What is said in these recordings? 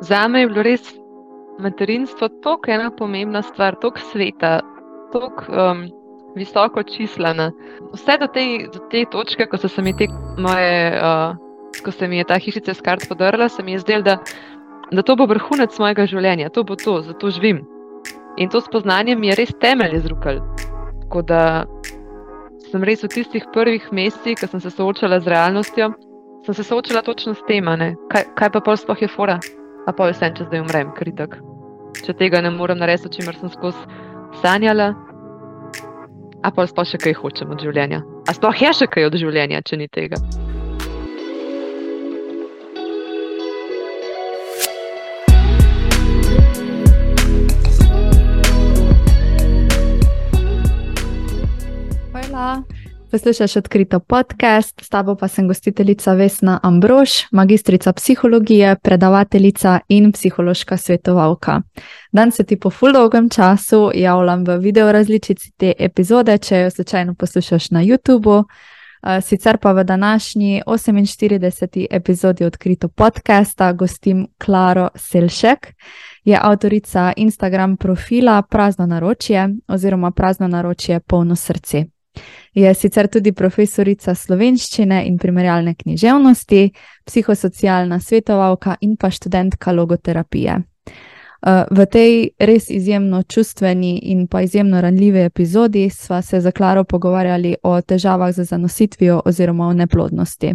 Za me je bilo res materinstvo tako ena pomembna stvar, tako sveta, tako um, visoko čislana. Vse do te, do te točke, ko se mi te moje, uh, ko se mi je ta hišica s kart podrla, se mi je zdelo, da, da to bo vrhunec mojega življenja, to bo to, zato živim. In to spoznanje mi je res temelj izrukal. Tako da sem res v tistih prvih mesecih, ko sem se soočala z realnostjo, sem se soočala točno s tem, kaj, kaj pa pol sploh je fora, a pa vse, če zdaj umrem, kritik. Če tega ne morem narediti, o čemer sem skozi sanjala, a pa sploh še kaj hočem od življenja. A sploh je še kaj od življenja, če ni tega. Hvala. Poslušaj odkrito podcast, s tabo pa sem gostiteljica Vesna Ambrož, magistrica psihologije, predavateljica in psihološka svetovalka. Dan se ti po full dolgem času javljam v video različici te epizode, če jo slučajno poslušaš na YouTubu. Eh, sicer pa v današnji 48. epizodi odkrito podcasta gostim Klaro Selšek, je avtorica Instagram profila Prazno naročje oziroma Prazno naročje polno srce. Je sicer tudi profesorica slovenščine in primerjalne književnosti, psihosocialna svetovalka in pa študentka logoterapije. Uh, v tej res izjemno čustveni in pa izjemno ranljivi epizodi sva se za Klaro pogovarjali o težavah z zanositvijo oziroma o neplodnosti.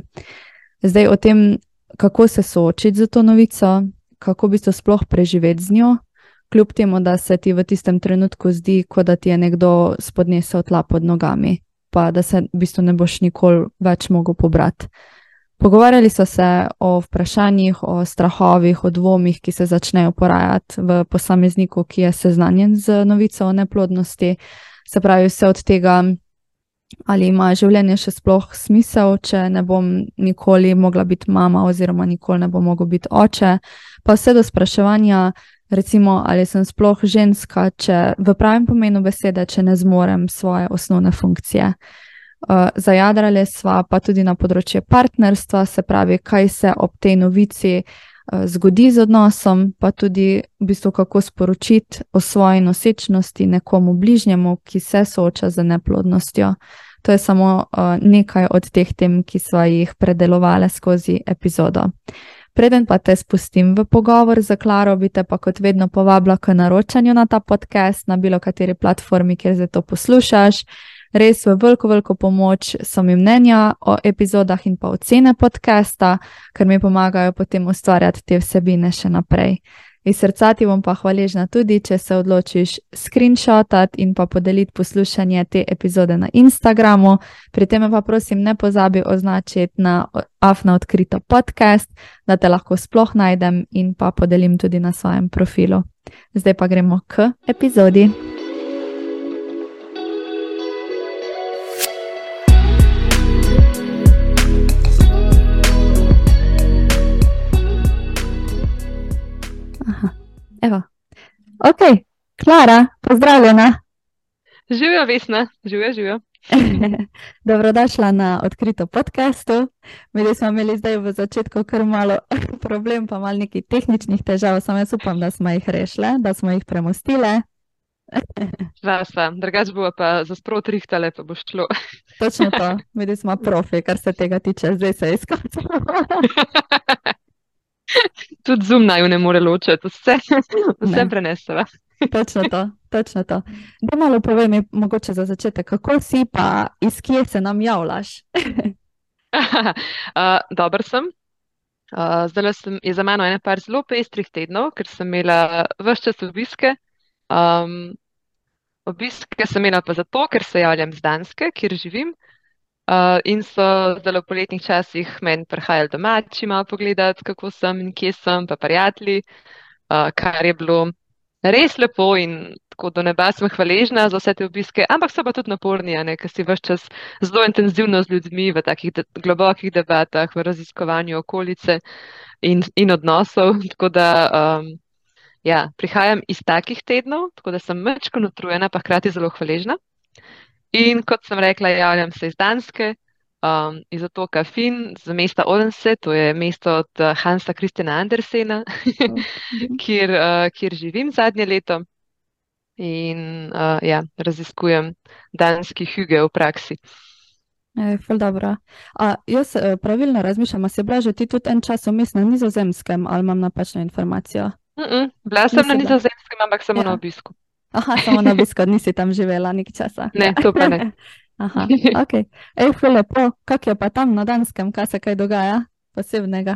Zdaj o tem, kako se soočiti z to novico, kako bi se sploh preživeti z njo, kljub temu, da se ti v tistem trenutku zdi, kot da ti je nekdo spodnesel tla pod nogami, pa da se v bistvu ne boš nikoli več mogel pobrati. Pogovarjali so se o vprašanjih, o strahovih, o dvomih, ki se začnejo porajati v posamezniku, ki je seznanjen z novico o neplodnosti. Se pravi, vse od tega, ali ima življenje še sploh smisel, če ne bom nikoli mogla biti mama, oziroma nikoli ne bom mogla biti oče, pa vse do spraševanja, recimo, ali sem sploh ženska, če v pravem pomenu besede, če ne zmorem svoje osnovne funkcije. Uh, zajadrali smo pa tudi na področje partnerstva, se pravi, kaj se ob tej novici uh, zgodi z odnosom, pa tudi v bistvu, kako sporočiti o svoji nosečnosti nekomu bližnjemu, ki se sooča z neplodnostjo. To je samo uh, nekaj od teh tem, ki smo jih predelovali skozi epizodo. Preden pa te spustim v pogovor za Klaro, bi te pa kot vedno povabila k naročanju na ta podcast na bilo kateri platformi, kjer zdaj to poslušaš. Res v veliko, veliko pomoč so mi mnenja o epizodah in pa ocene podcasta, ker mi pomagajo potem ustvarjati te vsebine še naprej. Iz srca ti bom pa hvaležna tudi, če se odločiš screenshotati in pa podeliti poslušanje te epizode na Instagramu. Pri tem pa prosim, ne pozabi označiti na Afna odkrito podcast, da te lahko sploh najdem in pa podelim tudi na svojem profilu. Zdaj pa gremo k epizodi. Evo. Ok, Klara, pozdravljena. Živijo, Vesna, živijo, živijo. Dobrodošla na odkrito podkastu. Mi smo imeli zdaj v začetku kar malo problem, pa malo nekih tehničnih težav, samo jaz upam, da smo jih rešile, da smo jih premustile. Sva, sva, drugač bo pa za sprot rihtale, pa bo šlo. Točno to, mi smo profi, kar se tega tiče, zdaj se izkazuje. Tudi zum naj ne more ločiti, vse, vse preneseva. točno to, točno to. Da malo povej mi, mogoče za začetek, kako si pa iz kje se nam javljaš? uh, Dober sem. Uh, zdaj sem za mano ene par zelo pestrih tednov, ker sem imela vse čas obiske. Um, obiske sem imela pa zato, ker se javljam z Danske, kjer živim. Uh, in so zelo v poletnih časih meni prihajali domači malo pogledati, kako sem in kje sem, pa prijatelji, uh, kar je bilo res lepo in tako do neba sem hvaležna za vse te obiske, ampak so pa tudi naporni, ker si vse čas zelo intenzivno z ljudmi v takih de globokih debatah, v raziskovanju okolice in, in odnosov. Tako da um, ja, prihajam iz takih tednov, tako da sem mečko utrujena, pa hkrati zelo hvaležna. In kot sem rekla, javljam se iz Danske. um, iz otoka Fin, z mesta Odense, to je mesto od uh, Hansa Kristjana Andersena, kjer, uh, kjer živim zadnje leto in uh, ja, raziskujem danski huge v praksi. Je, A, jaz eh, pravilno razmišljam, se blaže ti tudi en čas vmes na nizozemskem ali imam napačno informacijo? Mm -mm, bila sem Nisi na nizozemskem, ampak samo ja. na obisku. Aha, samo na obisku, nisi tam živela nik časa. Ne, to pa ne. Aha, ok. Ej, lepo, kak je pa tam na Danskem, kaj se kaj dogaja posebnega?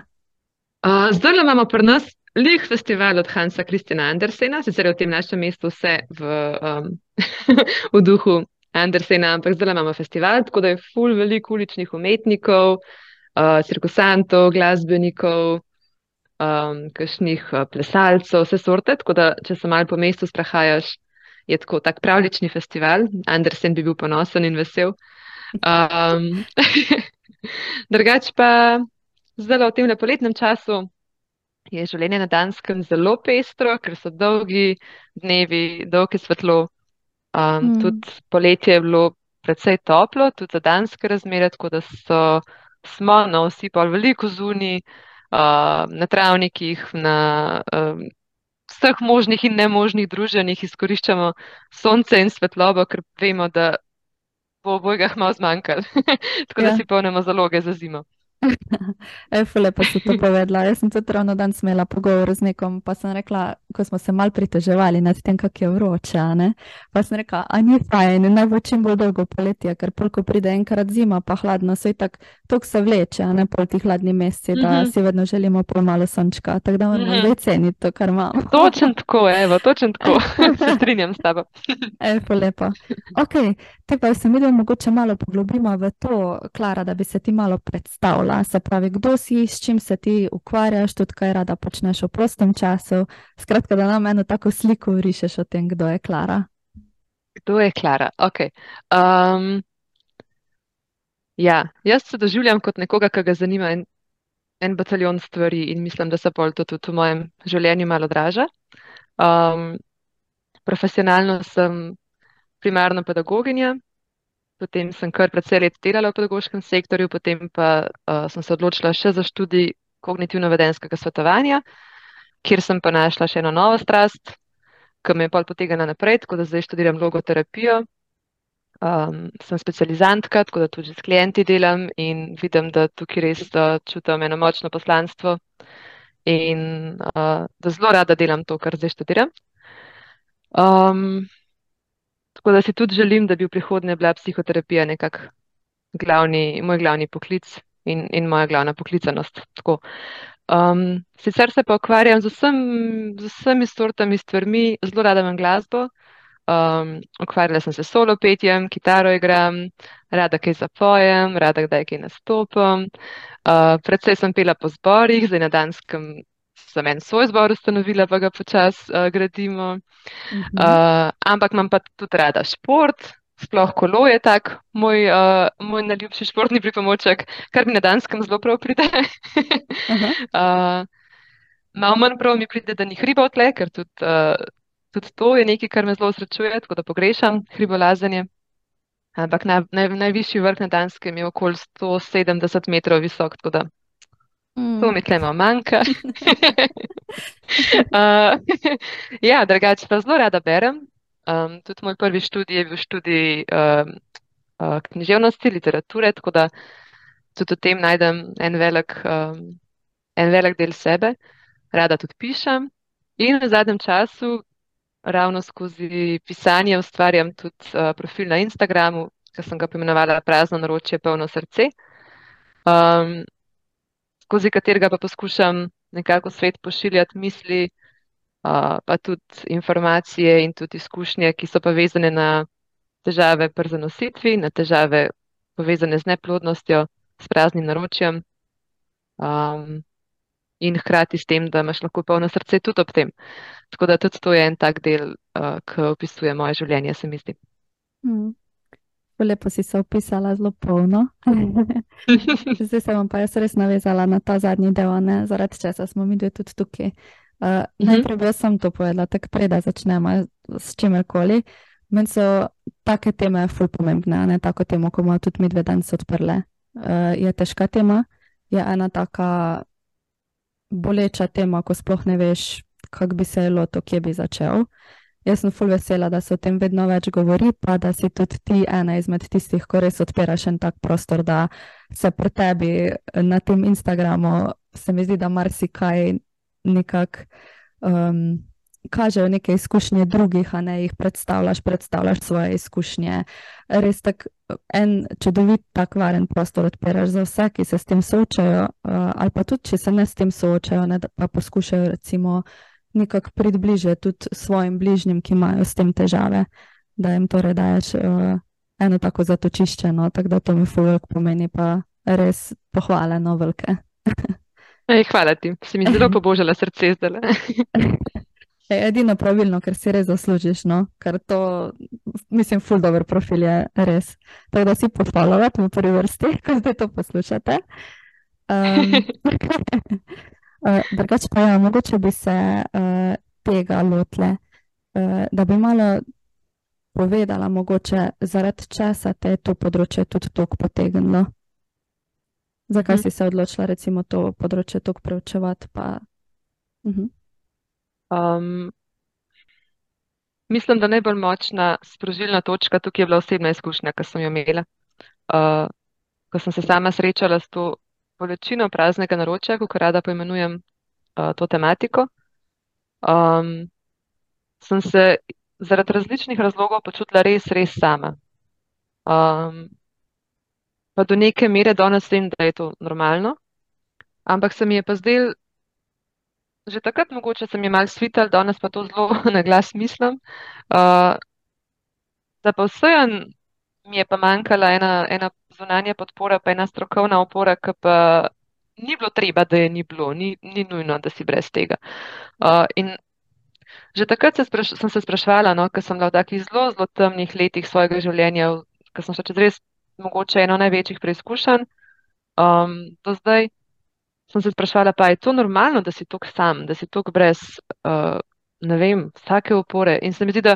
Uh, zdaj imamo pri nas lih festival od Hansa Kristina Andersena, sicer je v tem našem mestu vse v, um, v duhu Andersena, ampak zdaj imamo festival, tako da je full veliko uličnih umetnikov, uh, cirkusantov, glasbenikov, um, kakšnih uh, plesalcev, vse sorte, tako da če se malo po mestu sprahajaš, je tako tak pravlični festival. Andersen bi bil ponosen in vesel. Um, drugač pa zdaj v tem lepoletnem času je življenje na Danskem zelo pestro, ker so dolgi dnevi, dolge svetlo. Um, mm. Tudi poletje je bilo precej toplo, tudi za danske razmere, tako da so, smo na vsi pa veliko zunaj, uh, na travnikih, na um, vseh možnih in nemožnih druženjih izkoriščamo sonce in svetlobo, ker vemo, da bo obojga malo zmanjkalo. Tako ja. da si polnimo zaloge za zimo. Efele pa si to povedala. Jaz sem tudi ravno dan smela pogovor z nekom, pa sem rekla, ko smo se mal pritoževali nad tem, kako je vroče, ne? pa sem rekla, a ni fajn, naj bo čim bolj dolgo poletje, ker polko pride enkrat zima, pa hladno, sej tak, tok se vleče, a ne pol ti hladni meseci, da mm -hmm. si vedno želimo pol malo sončka, tako da moramo mm -hmm. zdaj ceniti to, kar imamo. Točen tako, evo, točen tako, se strinjam s tabo. Efele pa. Ok, te pa se mi da mogoče malo poglobimo v to, Klara, da bi se ti malo predstavila šola, se pravi, kdo si, s čim se ti ukvarjaš, tudi kaj rada počneš v prostem času. Skratka, da nam eno tako sliko rišeš o tem, kdo je Klara. Kdo je Klara? Okay. Um, ja, jaz se doživljam kot nekoga, ki ga zanima en, en bataljon stvari in mislim, da se pol to tudi v mojem življenju malo draža. Um, profesionalno sem primarno pedagoginja, potem sem kar precej let delala v pedagoškem sektorju, potem pa uh, sem se odločila še za študij kognitivno-vedenskega svetovanja, kjer sem pa našla še eno novo strast, ki me je pa potegnila naprej, tako da zdaj študiram logoterapijo. Um, sem specializantka, tako da tudi s klienti delam in vidim, da tukaj res uh, čutim eno močno poslanstvo in uh, da zelo rada delam to, kar zdaj študiram. Um, Tako da si tudi želim, da bi v prihodnje bila psihoterapija nekako glavni, moj glavni poklic in, in moja glavna poklicanost. Um, sicer se pa ukvarjam z, vsem, z vsemi sortami stvarmi, zelo rada imam glasbo. Um, ukvarjala sem se s solo petjem, kitaro igram, rada kaj zapojem, rada kdaj kaj nastopam. Uh, predvsej sem pela po zborih, zdaj na Danskem sem en svoj zbor ustanovila, pa ga počasi uh, gradimo. Uh, ampak imam pa tudi rada šport, sploh kolo je tak moj, uh, moj najljubši športni pripomoček, kar mi na danskem zelo prav pride. uh, malo manj prav mi pride, da ni hriba odle, ker tudi, uh, tudi to je nekaj, kar me zelo srečuje, tako da pogrešam hribolazenje. Ampak naj, naj, najvišji vrh na Danskem je okoli 170 metrov visok, tako da Mm. To mi tlemo manjka. uh, ja, drugače pa zelo rada berem. Um, tudi moj prvi študij je bil študij um, uh, književnosti, literature, tako da tudi v tem najdem en velik, um, en velik del sebe. Rada tudi pišem. In v zadnjem času, ravno skozi pisanje, ustvarjam tudi uh, profil na Instagramu, ki sem ga pomenovala Prazno naročje, polno srce. Um, skozi katerega pa poskušam nekako svet pošiljati misli, uh, pa tudi informacije in tudi izkušnje, ki so pa vezane na težave pri zanositvi, na težave povezane z neplodnostjo, s praznim naročjem. Um, In hkrati s tem, da imaš lahko polno srce tudi ob tem. Tako da tudi to je en tak del, uh, ki opisuje moje življenje, se mi zdi. Mm. Lepo si se opisala, zelo polno. Zdaj se bom pa jaz res navezala na ta zadnji del, ne? zaradi česa smo mi dve tudi tukaj. Uh, najprej bi sem to povedala, tako preda začnemo s čimerkoli. Meni so take teme ful pomembne, ne tako temo, ko bomo tudi mi dve danes odprle. uh, je težka tema, je ena taka boleča tema, ko sploh ne veš, kako bi se lotil, kje bi začel. Jaz sem fulj vesela, da se o tem vedno več govori, pa da si tudi ti ena izmed tistih, ko res odpiraš en tak prostor, da se pri tebi na tem Instagramu, se mi zdi, da marsikaj nekako um, kažejo neke izkušnje drugih, a ne jih predstavljaš, predstavljaš svoje izkušnje. Res tak en čudovit, tak varen prostor odpiraš za vse, ki se s tem soočajo, uh, ali pa tudi, če se ne s tem soočajo, ne, pa poskušajo recimo nekako približati tudi svojim bližnjim, ki imajo s tem težave, da jim torej daješ uh, eno tako zatočišče, no, tako da to mi fulg pomeni pa res pohvaleno velike. Ej, hvala ti, si mi zelo pobožala srce zdaj. Edino pravilno, ker si res zaslužiš, no? ker to, mislim, full dobro profil je res. Tako da si pohvalovati v prvi vrsti, ko zdaj to poslušate. Um, Drugače pa ja, mogoče bi se uh, tega lotle, uh, da bi malo povedala, mogoče zaradi česa te je to področje tudi tako potegnilo. Zakaj mm. si se odločila, recimo, to področje tako preučevati? Pa... Uh -huh. Um, mislim, da najbolj močna sprožilna točka tukaj je bila osebna izkušnja, ki sem jo imela. Uh, ko sem se sama srečala s to bolečino praznega naročja, kako rada poimenujem uh, to tematiko, um, sem se zaradi različnih razlogov počutila res, res sama. Um, pa do neke mere danes vem, da je to normalno, ampak se mi je pa zdel že takrat mogoče sem jim malo svital, danes pa to zelo na glas mislim. Uh, da pa vseeno mi je pa manjkala ena, ena zunanja podpora, pa ena strokovna opora, ki pa ni bilo treba, da je ni bilo, ni, ni nujno, da si brez tega. Uh, in že takrat se spraš, sem se sprašvala, no, ker sem bila v takih zelo, zelo temnih letih svojega življenja, ker sem še čez res mogoče eno največjih preizkušenj um, do zdaj sem se sprašvala, pa je to normalno, da si tok sam, da si tok brez, uh, ne vem, vsake opore. In se mi zdi, da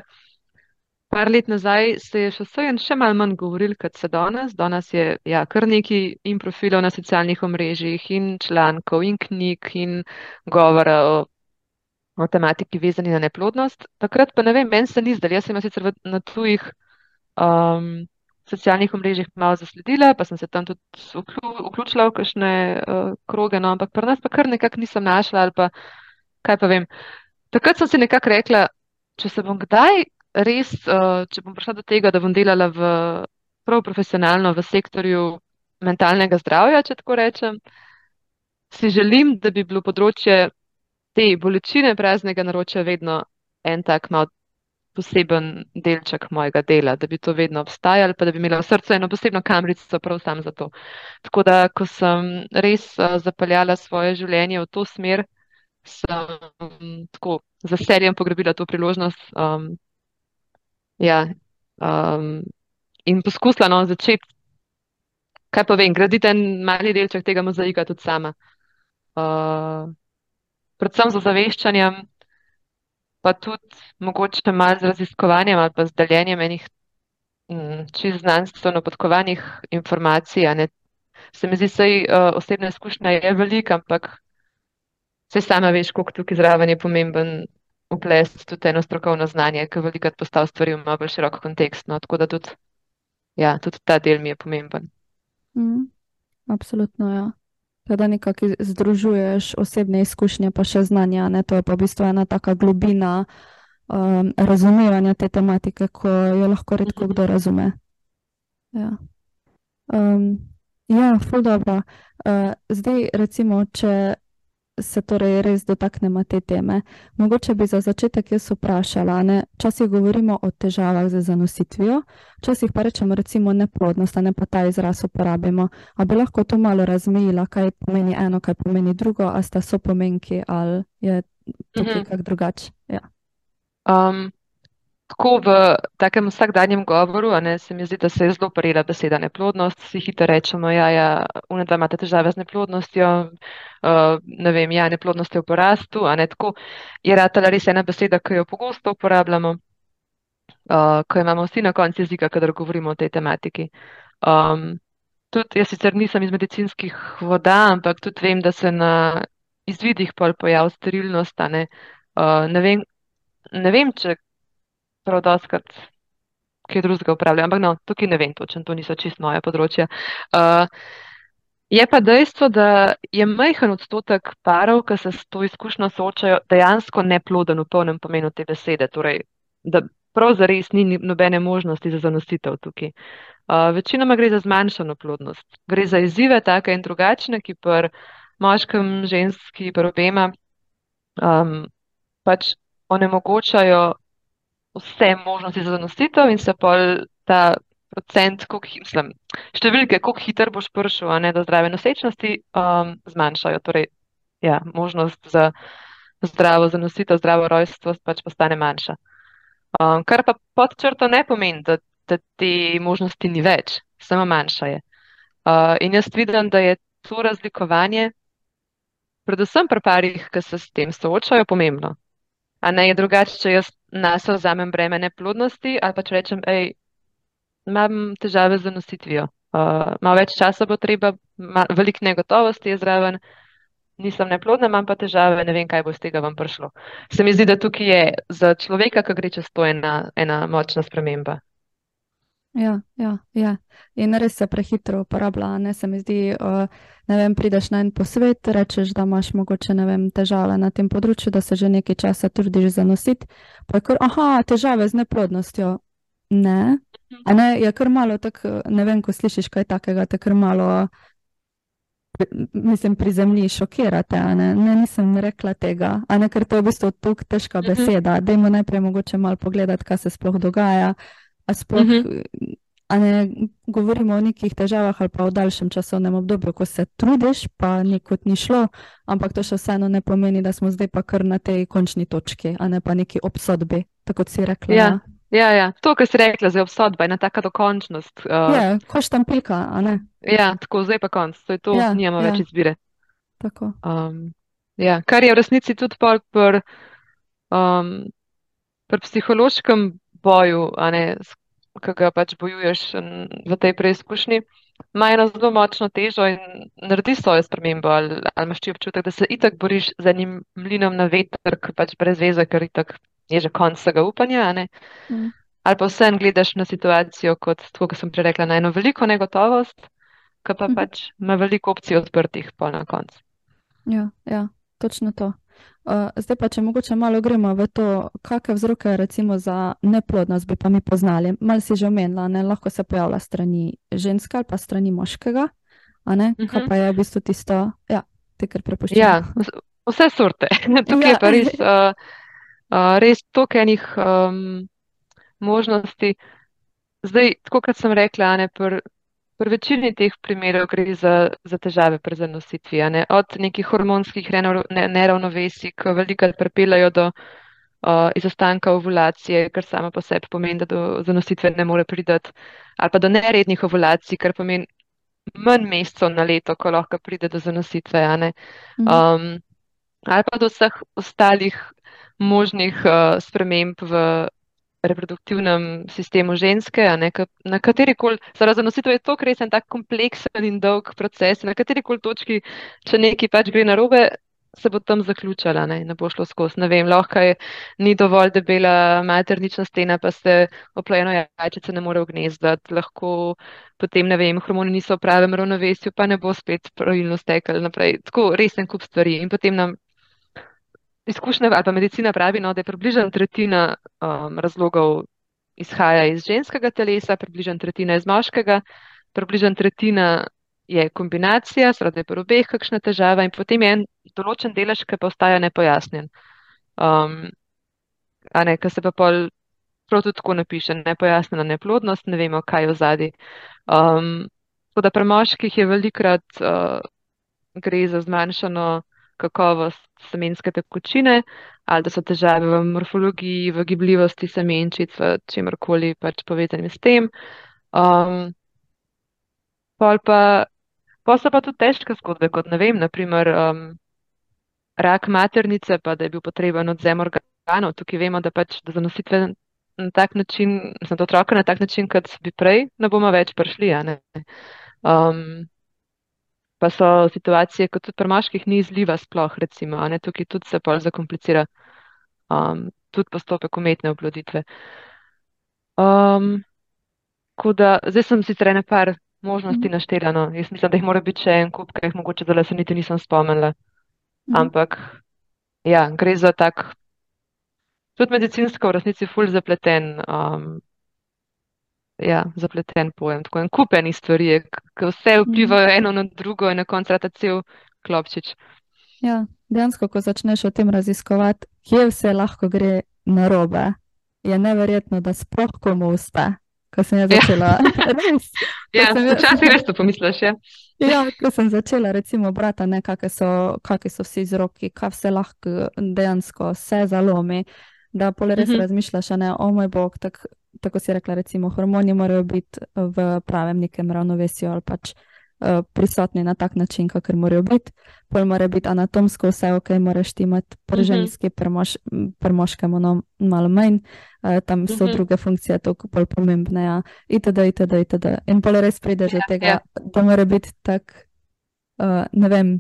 par let nazaj se je še vse en še malo manj govoril, kot se danes. Danes je ja, kar neki in profilov na socialnih omrežjih, in člankov, in knjig, in govora o, o tematiki vezani na neplodnost. Takrat pa ne vem, meni se ni zdelo, jaz sem sicer v, na tujih. Um, socialnih omrežjih malo zasledila, pa sem se tam tudi vključila v kakšne uh, kroge, no, ampak pri nas pa kar nekako nisem našla ali pa kaj pa vem. Takrat sem si nekako rekla, če se bom kdaj res, uh, če bom prišla do tega, da bom delala v, prav profesionalno v sektorju mentalnega zdravja, če tako rečem, si želim, da bi bilo področje te bolečine praznega naročja vedno en tak mal poseben delček mojega dela, da bi to vedno obstajalo, pa da bi imela v srcu eno posebno kamrico prav sam za to. Tako da, ko sem res uh, zapeljala svoje življenje v to smer, sem um, tako za serijem pograbila to priložnost um, ja, um, in poskusila no, začeti, kaj pa vem, graditi en mali delček tega mozaika tudi sama. Uh, predvsem z ozaveščanjem, pa tudi mogoče malo z raziskovanjem ali pa z deljenjem enih mm, čist znanstveno podkovanih informacij. Se mi zdi, da uh, osebna izkušnja je velika, ampak vse sama veš, koliko tukaj zraven je pomemben uples tudi eno strokovno znanje, ki velikrat postavlja stvari v malo bolj širok kontekst. No? Tako da tudi, ja, tudi ta del mi je pomemben. Mm, absolutno, ja da nekako združuješ osebne izkušnje, pa še znanja. Ne? To je pa v bistvu ena taka globina um, razumevanja te tematike, ko jo lahko redko kdo razume. Ja, um, ja ful dobro. Uh, zdaj, recimo, če se torej res dotaknemo te teme. Mogoče bi za začetek jaz vprašala, ne, včasih govorimo o težavah z zanositvijo, včasih pa rečemo recimo neplodnost, ne pa ta izraz uporabimo. A bi lahko to malo razmejila, kaj pomeni eno, kaj pomeni drugo, a sta so pomenki ali je tukaj mhm. kak drugače? Ja. Um, tako v takem vsakdanjem govoru, ne, se mi zdi, da se je zelo parila beseda neplodnost. Vsi hitro rečemo, ja, ja, unedva imate težave z neplodnostjo, ne vem, ja, neplodnost je v porastu, a ne tako. Je ratala res ena beseda, ki jo pogosto uporabljamo, uh, ko imamo vsi na koncu jezika, kadar govorimo o tej tematiki. Um, tudi jaz sicer nisem iz medicinskih voda, ampak tudi vem, da se na izvidih pojav sterilnost. Ne, uh, ne, vem, ne vem, če prav doskrat kaj drugega upravljajo, ampak no, tukaj ne vem točno, to niso čist moje področje. Uh, je pa dejstvo, da je majhen odstotek parov, ki se s to izkušnjo soočajo, dejansko neploden v polnem pomenu te besede. Torej, da prav zares ni nobene možnosti za zanositev tukaj. Uh, večinoma gre za zmanjšano plodnost. Gre za izzive, take in drugačne, ki pri moškem, ženski, pri obema um, pač onemogočajo vse možnosti za zanositev in se pol ta procent, mislim, številke, koliko hiter boš prišel ne, do zdrave nosečnosti, um, zmanjšajo. Torej, ja, možnost za zdravo zanositev, zdravo rojstvo pač postane manjša. Um, kar pa pod črto ne pomeni, da da te možnosti ni več, samo manjša je. Uh, in jaz vidim, da je to razlikovanje, predvsem pri parih, ki se s tem soočajo, pomembno. A ne je drugače, če jaz nas vzamem breme neplodnosti ali pa če rečem, hej, imam težave z nositvijo. Uh, malo več časa bo treba, veliko negotovosti je zraven, nisem neplodna, imam pa težave, ne vem, kaj bo iz tega vam prišlo. Se mi zdi, da tukaj je za človeka, ki gre čez to, ena, ena močna sprememba. Ja, ja, ja. In res se prehitro uporablja. Ne se mi zdi, uh, ne vem, prideš na en posvet, rečeš, da imaš mogoče vem, težave na tem področju, da se že nekaj časa trudiš zanositi. Pa je kar, aha, težave z neplodnostjo. Ne. A ne, je kar malo tako, ne vem, ko slišiš kaj takega, te kar malo, mislim, pri zemlji šokirate. Ne? ne, nisem rekla tega. A ne, ker to je v bistvu tako težka mhm. beseda. Dajmo najprej mogoče malo pogledati, kaj se sploh dogaja. A sploh, uh mhm. -huh. a ne govorimo o nekih težavah ali pa o daljšem časovnem obdobju, ko se trudiš, pa nikot ni šlo, ampak to še vseeno ne pomeni, da smo zdaj pa kar na tej končni točki, a ne pa neki obsodbi, tako si rekla. Ja. Ja, ja. To, kar si rekla, je obsodba, ena taka dokončnost. Uh, ja, koš tam pika, a ne? Ja, tako zdaj pa konc, to je to, ja, nijamo ja. več izbire. Tako. Um, ja, kar je v resnici tudi pri um, psihološkem boju, ki ga pač bojuješ v tej preizkušnji, ima eno zelo močno težo in naredi svojo spremembo. Ali, ali imaš ti občutek, da se itak boriš z enim mlinom na veter, ki pač brez veze, ker itak je že konc vsega upanja. Mm. Ali pa vsem gledaš na situacijo kot, kot sem prej rekla, na eno veliko negotovost, ki pa mm. pač ima veliko opcij odprtih, pa na koncu. Ja, ja, točno to. Uh, zdaj pa, če mogoče malo gremo v to, kakšne vzroke recimo za neplodnost bi pa mi poznali. Mal si že omenila, ne lahko se pojavlja strani ženske ali pa strani moškega. Uh -huh. Kaj mhm. pa je v bistvu tisto, ja, te kar prepuščaš? Ja, vse sorte. Tukaj ja. je pa res, uh, uh, res toliko enih um, možnosti. Zdaj, tako kot sem rekla, ne, pr, Pri večini teh primerov gre za, za težave pri zanositvi, ne? od nekih hormonskih neravnovesij, ki veliko pripeljajo do uh, izostanka ovulacije, kar samo po sebi pomeni, da do zanositve ne more pridati, ali pa do nerednih ovulacij, kar pomeni manj mesecev na leto, ko lahko pride do zanositve, um, ali pa do vseh ostalih možnih uh, sprememb v reproduktivnem sistemu ženske, ne, na kateri koli, zaradi zanositev je to res en tak kompleksen in dolg proces, na kateri koli točki, če nekaj pač gre narobe, se bo tam zaključala, ne, ne bo šlo skozi. Ne vem, lahko je ni dovolj debela maternična stena, pa se oplojeno jajčice ne more ognezdati, lahko potem, ne vem, hormoni niso v pravem ravnovesju, pa ne bo spet pravilno stekel naprej. Tako resen kup stvari in potem nam izkušnja ali pa medicina pravi, no, da je približno tretjina um, razlogov izhaja iz ženskega telesa, približno tretjina iz moškega, približno tretjina je kombinacija, seveda je pri obeh kakšna težava in potem je en določen delež, ki pa ostaja nepojasnjen. Um, a ne, ki se pa pol prav tudi tako napiše, nepojasnjena neplodnost, ne vemo, kaj je v zadnji. Um, tako da pri moških je velikrat uh, gre za zmanjšano kakovost semenske tekočine, ali da so težave v morfologiji, v gibljivosti semenčic, v čemorkoli pač povezanim s tem. Um, pol pa, pol so pa tudi težke zgodbe, kot ne vem, naprimer um, rak maternice, pa da je bil potreben odzem organov. Tukaj vemo, da pač da zanositve na tak način, za otroka na tak način, kot bi prej, ne bomo več prišli. Um, pa so situacije, kot tudi pri moških, ni izliva sploh, recimo, a ne tukaj tudi se pol zakomplicira um, tudi postopek umetne oploditve. Um, da, zdaj sem sicer ene par možnosti Mhm. naštela, no. Jaz mislim, da jih mora biti še en kup, ki jih mogoče zdaj se niti nisem spomnila. Mhm. Ampak, ja, gre za tak, tudi medicinsko v resnici ful zapleten, um, ja, zapleten pojem. Tako en kup enih stvari, ki vse Mhm. vplivajo eno na drugo in na koncu rata cel klopčič. Ja, dejansko, ko začneš o tem raziskovati, kje vse lahko gre narobe, je neverjetno, da sploh komu uspe. Ko sem jaz Ja. začela, res, Ja, sem jaz- včasih res to pomisliš, ja. ja, ko sem začela recimo brati, ne, kakšne so, so vsi vzroki, kaj vse lahko dejansko se zalomi, da pol res Mhm. razmišljaš, a ne, o moj bog, tak, tako si rekla, recimo hormoni morajo biti v pravem nekem ravnovesju ali pač eh, prisotni na tak način, kakor morajo biti. Pol mora biti anatomsko vse ok, moraš imeti pri Mhm. ženski, pri, pri moškem no, malo manj, eh, tam so Mhm. druge funkcije toliko bolj pomembne. Ja. Itd., itd., itd. In pol res prideš do Ja, tega, ja. da mora biti tak, uh, ne vem,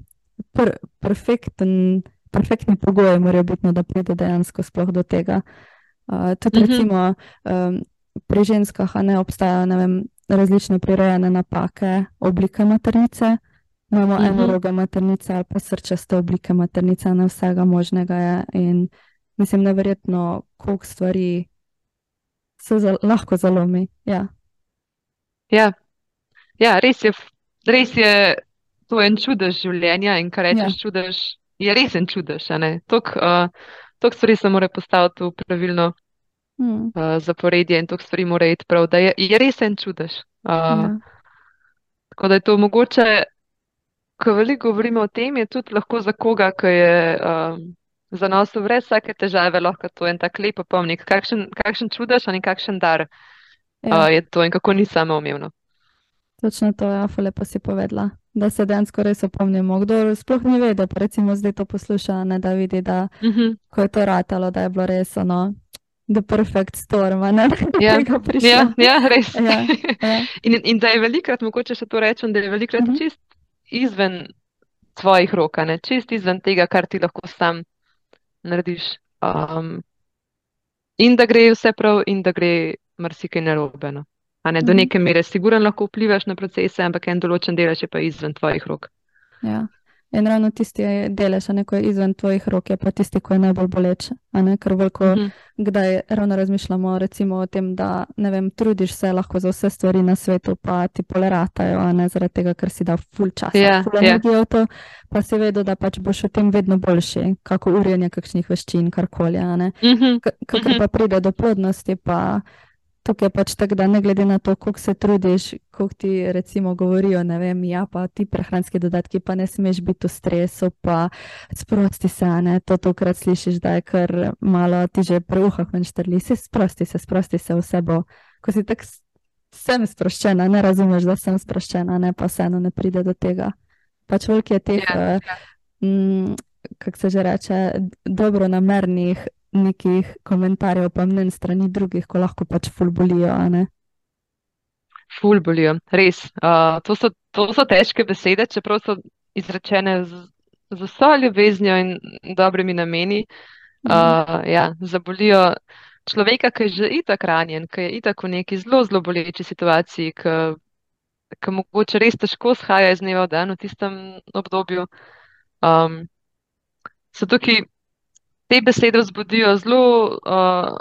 pr, perfekten, perfektni pogoji morajo biti, no, da pride dejansko sploh do tega. Uh, tudi Mhm. recimo um, pri ženskah ne obstajajo ne vem, različne prirojene napake, oblike maternice. Imamo Mhm. enoroge maternice ali pa srčaste oblike maternice, ne vsega možnega je. In mislim, neverjetno, koliko stvari se za, lahko zalomi. Ja. Ja, ja res, je, res je to en čudež življenja in kar rečeš Ja. čudež, je res en čudež. Toliko uh, toliko stvari se mora postaviti v pravilno Hmm. uh, zaporedje in toliko stvari mora iti prav, da je, je res en čudež. Uh, Ja. Tako da je to mogoče, ko veliko govorimo o tem, je tudi lahko za koga, ki je um, zanosil brez vsake težave, lahko to en tak lep opomnik, kakšen, kakšen čudež ali kakšen dar Ja. uh, je to in kako ni samoumevno. Točno to, ja, lepo si povedala. Da se dejansko res opomnimo. Kdo sploh ni vedel, pa recimo zdaj to posluša, ne, da vidi, da Mhm. ko je to ratalo, da je bilo res ono, the perfect storm, ne, da Ja. Ja, ja, res. Ja, ja. In, in da je velikrat, mogoče še to rečem, da je velikrat Mhm. čist izven tvojih rok, ne čist izven tega, kar ti lahko sam narediš. Um, in da gre vse prav, in da gre marsikaj narobe. No. Ne, do Mhm. neke mere sigurno lahko vplivaš na procese, ampak en določen delež je pa izven tvojih rok. Ja. In ravno tisti delež, ko je izven tvojih rok, je pa tisti, ko je najbolj boleč. Ker veliko Mhm. kdaj ravno razmišljamo recimo o tem, da ne vem, trudiš se lahko za vse stvari na svetu, pa ti poleratajo, ne zaradi tega, ker si dal ful časa, Ja, ful ja. v to, pa si vedel, da pač boš v tem vedno boljši, kako urjenje kakšnih veščin, karkoli, a ne. Mhm. K- Kakor Mhm. pa pride do plodnosti, pa tukaj je pač tako, da ne glede na to, koliko se trudiš, koliko ti recimo govorijo, ne vem, ja, pa ti prehranski dodatki, pa ne smeš biti v stresu, pa sprosti se, ne, to tokrat slišiš, da je kar malo ti že preuhah ven štrli, si sprosti se, sprosti se, vse bo. Ko si tako s- sem sproščena, ne razumeš, da sem sproščena, ne pa vseeno ne pride do tega. Pač veliko je teh, Ja, eh, mm, kako se že reče, dobro namernih nekih komentarjev, pa mnen strani drugih, ko lahko pač ful bolijo, a ne. Ful bolijo, res. Uh, to, so, to so težke besede, čeprav so izrečene z, z vso ljubeznijo in dobrimi nameni. Uh, ja, zabolijo človeka, ki je že itak ranjen, ki je itak v neki zelo, zelo boleči situaciji, ki, ki mogoče res težko shaja iz dneva v dan v tistem obdobju. Um, so tukaj te besede vzbudijo zelo. Uh,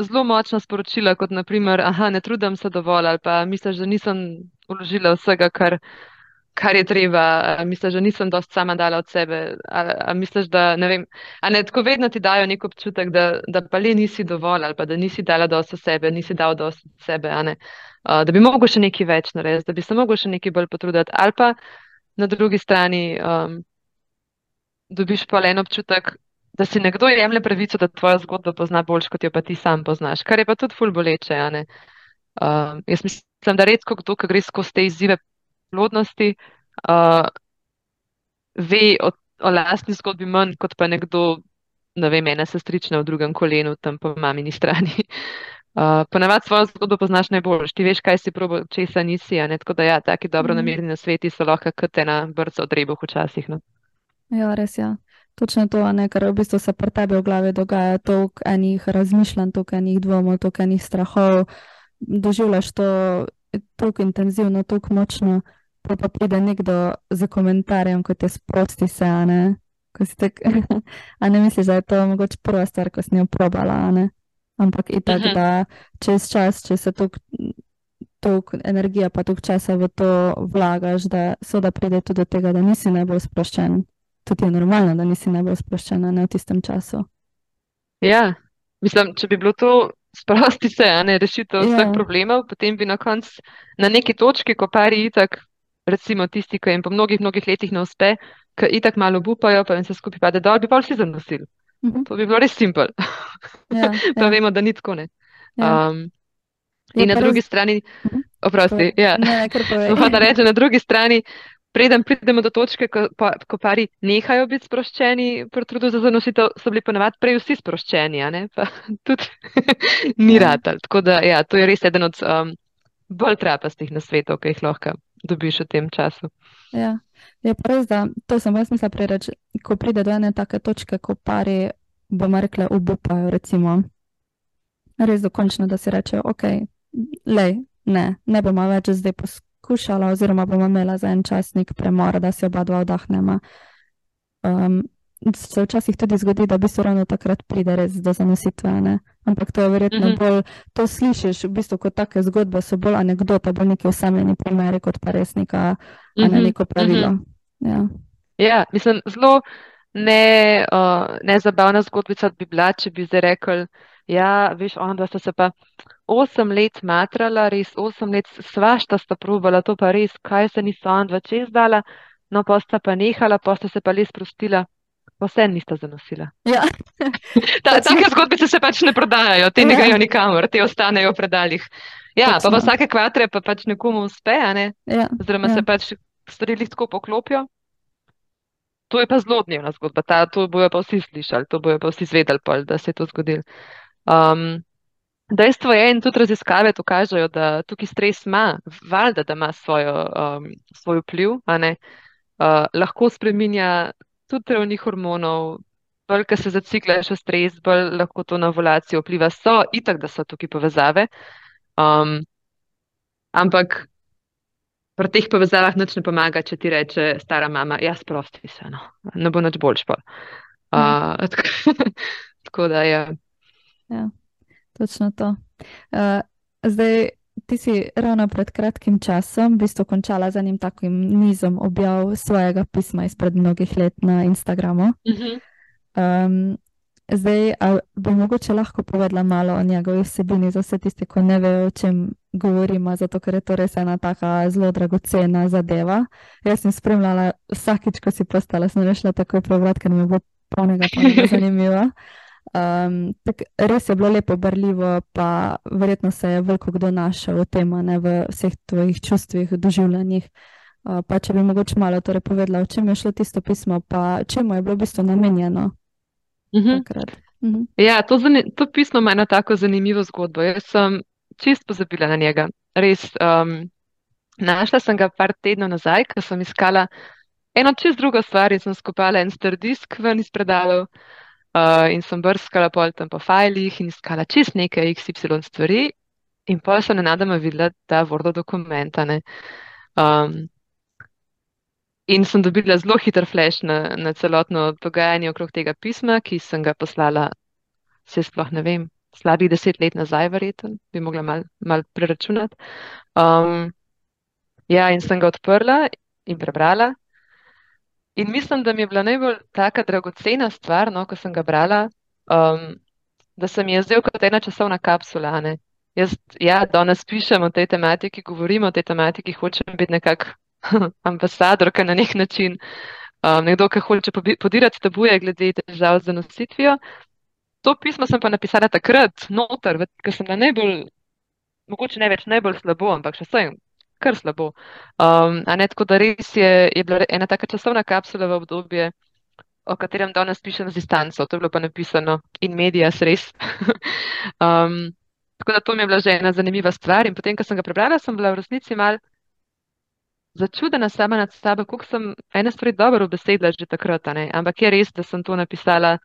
zelo močna sporočila, kot naprimer, aha, ne trudim se dovolj, ali pa misliš, da nisem vložila vsega, kar, kar je treba, misliš, da nisem dosti sama dala od sebe, a, a misliš, da ne vem, a ne tako vedno ti dajo nek občutek, da, da pa le nisi dovolj, ali pa da nisi dala dosti od sebe, nisi dal dosti od sebe. Uh, da bi mogel še nekaj več narediti, da bi se mogel še nekaj bolj potruditi, ali pa na drugi strani um, dobiš pa le en občutek, da si nekdo jemlje pravico, da tvojo zgodbo pozna boljš, kot jo pa ti sam poznaš, kar je pa tudi ful boleče. Um, jaz mislim, da redko kdo, ki gre skozi te izzive plodnosti, uh, ve o, o lastni zgodbi manj, kot pa nekdo, ne vem, ena sestrična v drugem kolenu, tam po mamini strani. Uh, Ponavadi svojo zgodbo poznaš najbolj, ti veš, kaj si probo, česa nisi. Tako da, ja, taki dobro Mhm. namerni na sveti so lahko kot ena brca od rebuh včasih. No. Ja, res je. Ja. Točno to, ne, ker v bistvu se pri tebi v glavi dogaja toliko enih razmišljanj, toliko enih dvomov, toliko enih strahov. Doživljaš to tako intenzivno, tako močno, pa pa pride nekdo z komentarjem, kot je sprosti se, a ne. Ko si tak, a ne misliš, da je to mogoče prva stvar, ko si jo probala, a ne. Ampak itak, Mhm. da čez čas, če se toliko toliko energije pa toliko časa v to vlagaš, da so da pride tudi do tega, da nisi najbolj sproščen. Tudi je normalno, da nisi najbolj sproščen a ne v tistem času. Ja, mislim, če bi bilo to sprosti se, a ne rešitev vseh Ja. problemov, potem bi na koncu na neki točki, ko pari itak, recimo tisti, ki jim po mnogih, mnogih letih ne uspe, ki itak malo upajo, pa jim se skupaj pade dol, bi pa vsi zanosili. Mhm. To bi bilo res simpel. Ja, Pa ja, vemo, da ni tako ne. ja. Um, in na pa drugi res- strani, Mhm. oprosti, ja. Ne, na drugi strani, preden pridemo do točke, ko, pa, ko pari nehajo biti sproščeni pri trudu za zanositev, so bili ponavadi prej vsi sproščeni, a ne? Pa tudi ni Ja. ratal. Tako da, ja, to je res eden od um, bolj trapastih nasvetov, ki jih lahko dobiš v tem času. Ja, je pa res, da to sem jaz mislila prej reči, ko pride do ene take točke, ko pari, bomo rekli, obupajo, recimo, res dokončno, da si rečejo, ok, lej, ne, ne bomo več zdaj poskušala, oziroma bomo imela za en časnik premor, da si oba dva vdahnema. Um, se včasih tudi zgodi, da v bistvu ravno takrat pride res do zanositve, ne? Ampak to je verjetno Mhm. bolj, to slišiš, v bistvu kot take zgodbe so bolj anekdota, bolj neki osamljeni primeri, kot pa res neka a ne Mhm, neko pravilo. Ja. Ja, mislim, zelo ne, uh, nezabavna zgodbica bi bila, če bi zdaj rekel, ja, veš, onda sta se pa osem let matrala, res osem let svašta sta probala, to pa res, kaj se niso onda čez dala, no pa sta pa nehala, pa sta se pa les sprostila, pa vse nista zanosila. Ja. Ta, take zgodbice se pač ne prodajajo, te ne Ja. grejo nikamor, te ostanejo v predaljih. Ja, pa Točno. pa vsake kvatre pa pač nekomu uspe, ne? Ja. oziroma Ja. se pač stvari tako poklopijo. To je pa zelo dnevna zgodba, ta, to bojo pa vsi slišali, to bojo pa vsi zvedeli, pol, da se je to zgodilo. Um, dejstvo je, in tudi raziskave to kažejo, da tukaj stres ima, valjda, da ima svojo, um, svoj vpliv, uh, lahko spreminja tudi ravni hormonov, bolj, ko se zacikla še stres, bolj lahko to na ovulacijo vpliva. So itak, da so tukaj povezave. Um, ampak pri teh povezavah nič ne pomaga, če ti reče stara mama, ja, sprosti se, no, ne bo nič boljš. Uh, tako, tako da je. Točno to. Uh, zdaj, ti si ravno pred kratkim časom v bistvu končala z enim takim nizom objav svojega pisma izpred mnogih let na Instagramu. Uh -huh. Um, zdaj, bi mogoče lahko povedala malo o njegovi vsebini za vse tiste, ki ne vejo, o čem govorimo, zato ker je to res ena taka zelo dragocena zadeva. Jaz sem spremljala vsakič, ko si postala, sem rešila takoj prebrati, ker mi je bilo polnega, polnega zanimivo. Um, tak, res je bilo lepo, brljivo, pa verjetno se je veliko kdo našel v tem, ne v vseh tvojih čustvih, doživljanjih. Uh, pa če bi mogoče malo torej povedala, o čem je šlo tisto pismo, pa čemu je bilo v bistvu namenjeno Uh -huh. takrat. Mhm. Ja, to, to pismo ima eno tako zanimivo zgodbo. Jaz sem čist pozabila na njega. Res, um, našla sem ga par tednov nazaj, ko sem iskala eno čist drugo stvar in sem skupala en star disk ven iz predalov uh, in sem brskala pol tam po fajlih in iskala čist nekaj XY stvari in pol sem nenadoma videla ta Word dokument, a ne. Um, In sem dobila zelo hiter flash na, na celotno dogajanje okrog tega pisma, ki sem ga poslala, se sploh ne vem, slabih deset let nazaj, verjetno, bi mogla mal, mal preračunati. Um, ja, in sem ga odprla in prebrala. In mislim, da mi je bila najbolj taka dragocena stvar, no, ko sem ga brala, um, da se mi je zdel kot ena časovna kapsula. ne. Jaz, ja, danes pišem o tej tematiki, govorim o tej tematiki, hočem biti nekako ambasadorka na nek način, um, nekdo, ki hoče podirati tabuje glede težav z zanositvijo. To pismo sem pa napisala takrat, noter, ko sem na najbolj, mogoče ne več najbolj slabo, ampak še vsaj kar slabo. Um, ne tako, da res je, je bila ena taka časovna kapsula v obdobje, o katerem danes pišem z distanco. To je bilo pa napisano in medijas res. um, Tako da to mi je bila že ena zanimiva stvar. In potem, ko sem ga prebrala, sem bila v resnici mal začudena sama nad sabo, koliko sem ene stvari dobro besedila že takrat. Ampak je res, da sem to napisala,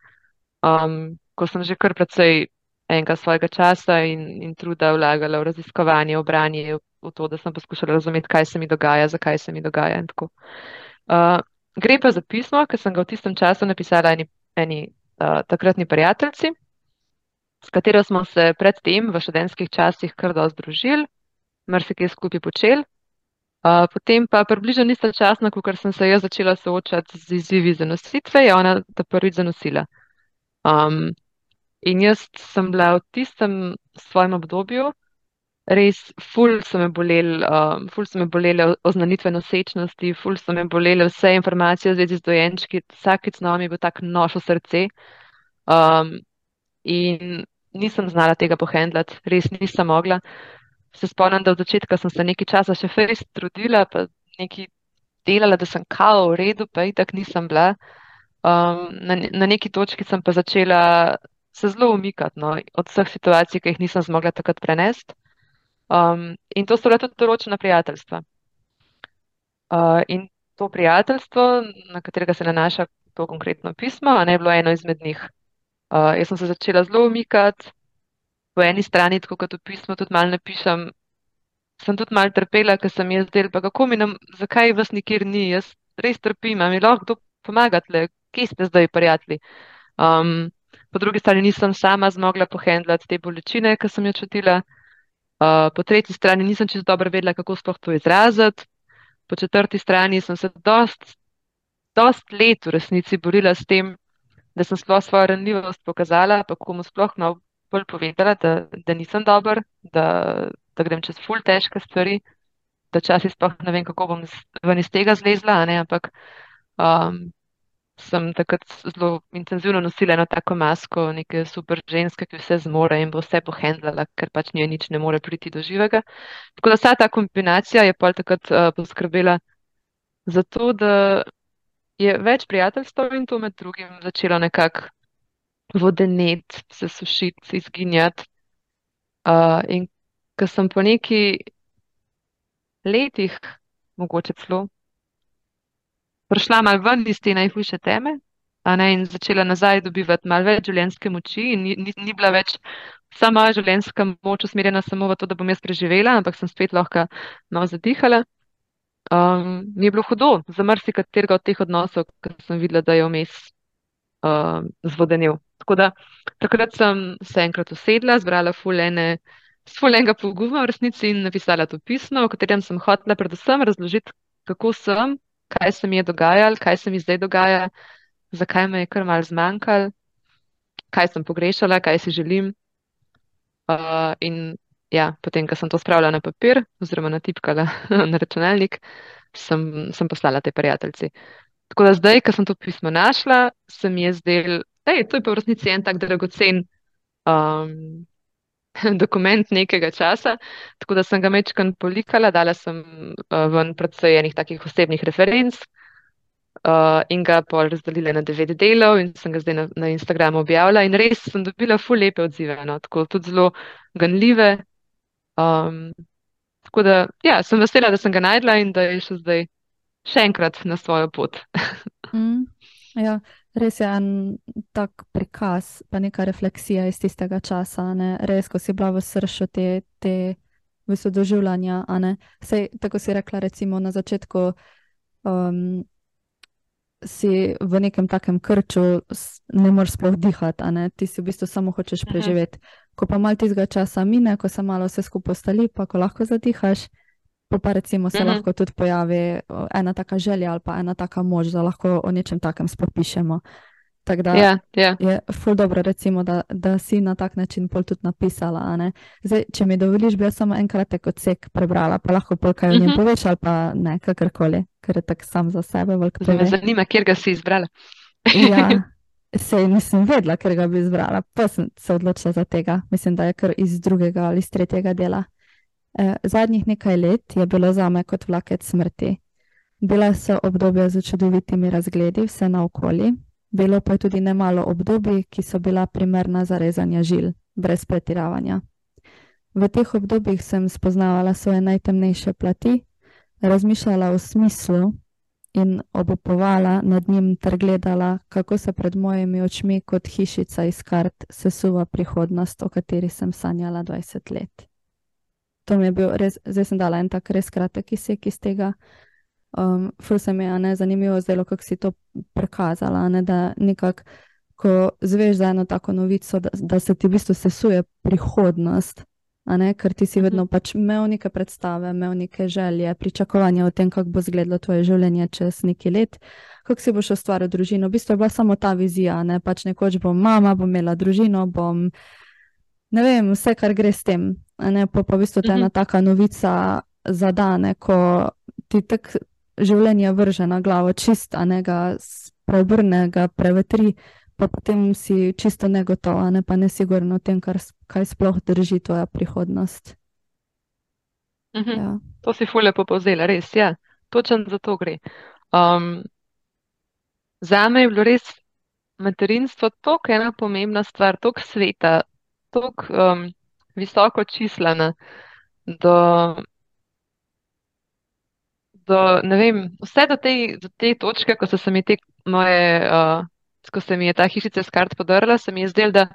um, ko sem že kar precej enega svojega časa in, in truda vlagala v raziskovanje, v branje, v, to, da sem poskušala razumeti, kaj se mi dogaja, zakaj se mi dogaja. Uh, gre pa za pismo, ki sem ga v tistem času napisala eni, eni uh, takratni prijateljici s katero smo se predtem v študentskih časih kar dosti družili, marsikaj skupaj počeli. Uh, potem pa približno istočasno, ko sem se jaz začela soočati z izzivi zanositve, je ona ta prvič zanosila. Um, in jaz sem bila v tistem svojem obdobju, res, ful so me boleli, um, ful so me bolele oznanitve nosečnosti, ful so me bolele vse informacije v zvezi z dojenčki, vsakeč z nami bo tak noš v srce. Um, in nisem znala tega pohendlati, res nisem mogla. Se spomnim, da od začetka sem se nekaj časa še fejs trudila, pa nekaj delala, da sem kao v redu, pa itak nisem bila. Um, na, na neki točki sem pa začela se zelo umikati no, od vseh situacij, ki jih nisem zmogla takrat prenesti. Um, in to so bila tudi določena prijateljstva. Uh, in to prijateljstvo, na katerega se nanaša to konkretno pismo, ne bilo eno izmed njih. Uh, jaz sem se začela zelo umikati, po eni strani, tako kot v pismu, tudi malo napišem. Sem tudi malo trpela, ker sem jaz del, pa kako mi nam, zakaj vas nikjer ni, jaz res trpim, mi lahko kdo pomaga, kje ste zdaj, prijatelji. Um, po drugi strani nisem sama zmogla pohendlati te bolečine, ki sem jo čutila. Uh, po tretji strani nisem čisto dobro vedela, kako sploh to izraziti. Po četrti strani sem se dost, dost let v resnici borila s tem, da sem sploh svojo ranljivost pokazala, pa komu sploh malo bolj povedala, da, da nisem dober, da, da grem čez ful težke stvari, da časi sploh ne vem, kako bom ven iz tega zlezla, ne, ampak um, sem takrat zelo intenzivno nosila eno tako masko, neke super ženske, ki vse zmore in bo vse pohendlala, ker pač nje nič ne more priti do živega. Tako da vsa ta kombinacija je pol takrat uh, poskrbela za to, da je več prijateljstv in to med drugim začelo nekako vodeneti, se sušiti, izginjati. Uh, in ko sem po neki letih, mogoče celo, prišla malo ven iz te najhujše teme. Ne, in začela nazaj dobivati malo več življenjske moči, in ni, ni, ni bila več sama življenjska moč usmerjena samo v to, da bom jaz preživela, ampak sem spet lahko malo zadihala um, mi je bilo hudo za marsikaterega od teh odnosov, ker sem videla, da je vmes um, zvodenil. Tako da takrat sem se enkrat usedla, zbrala fulene. Svojenega poguma v resnici in napisala to pismo, v katerem sem hotela predvsem razložiti, kako sem, kaj se mi je dogajalo, kaj se mi zdaj dogaja, zakaj me je kar mal zmanjkalo, kaj sem pogrešala, kaj si želim. Uh, in ja, potem, ko sem to spravila na papir, oziroma natipkala na računalnik, sem, sem poslala te prijateljici. Tako da zdaj, ko sem to pismo našla, se mi je zdel, da je to v resnici en tak dragocen um, dokument nekega časa. Tako da sem ga mečkan polikala, dala sem uh, ven predvsej enih takih osebnih referenc. Uh, in ga pol razdelila na devet delov, in sem ga zdaj na, na Instagramu objavila. In res sem dobila fu lepe odzive, no? tako tudi zelo ganljive, Um, tako da, ja, sem vesela, da sem ga najdla in da je še zdaj še enkrat na svojo pot. mm, ja, res je en tak prikaz, pa neka refleksija iz tistega časa. Ne? Res, ko si bila v srcu te, te doživljanja. Sej, tako si rekla, recimo na začetku. Um, Si v nekem takem krču, ne moreš sploh dihati, ti si v bistvu samo hočeš preživeti. -huh ko pa malo tistega časa mine, ko se malo vse skupaj ostali, pa ko lahko zadihaš, pa, pa recimo se uh mhm. -huh. lahko tudi pojavi ena taka želja ali pa ena taka moč, da lahko o nečem takem spopišemo. Tako da yeah, yeah. je ful dobro, recimo, da, da si na tak način pol tudi napisala. Zdaj, če mi dovoliš, bi jaz samo enkrat odsek prebrala, pa lahko pol kaj o njem uh mhm. -huh. poveš ali pa ne, kakorkoli, ker je tak sam za sebe. Zdaj me zanima, kjer ga si izbrala. ja, se nisem vedela, ker ga bi izbrala, pa sem se odločila za tega. Mislim, da je kar iz drugega ali iz tretjega dela. E, zadnjih nekaj let je bilo za me kot vlakec smrti. Bila so obdobja z čudovitimi razgledi, vse naokoli, bilo pa je tudi nemalo obdobij, ki so bila primerna za rezanje žil, brez pretiravanja. v teh obdobjih sem spoznavala svoje najtemnejše plati, razmišljala o smislu in obupovala nad njim ter gledala, kako se pred mojimi očmi kot hišica iz kart sesuva prihodnost, o kateri sem sanjala 20 let. To mi je bil res, zdaj sem dala en tak res kratek izsek iz tega. Um, ful se mi je ne, zanimivo zdelo, kako si to prikazala, ne, da nekako, ko zveš za eno tako novico, da, da se ti v bistvu sesuje prihodnost, ne, ker ti si Mhm. vedno pač imel neke predstave, imel neke želje, pričakovanja o tem, kako bo izgledalo tvoje življenje čez neki let, kako si boš ustvaril družino. V bistvu je bila samo ta vizija, ne pač nekoč bom mama, bom imela družino, bom ne vem, vse, kar gre s tem. Ne, pa, pa v bistvu Mhm. ena taka novica zadane, ko ti tak življenje vrže na glavo, čist, a ne ga preobrne, ga prevetri, pa potem si čisto negotova, ne pa nesigurno o tem, kar, kaj sploh drži tvoja prihodnost. Mhm. Ja. To si fulje povzela, res, ja. Točno za to gre. Um, zame je bilo res materinstvo tako ena pomembna stvar, tako sveta, tako um, visoko čislana, do, do, ne vem, vse do te, do te točke, ko so se mi te moje, uh, ko se mi je ta hišica s kart podrla, se mi je zdelo, da,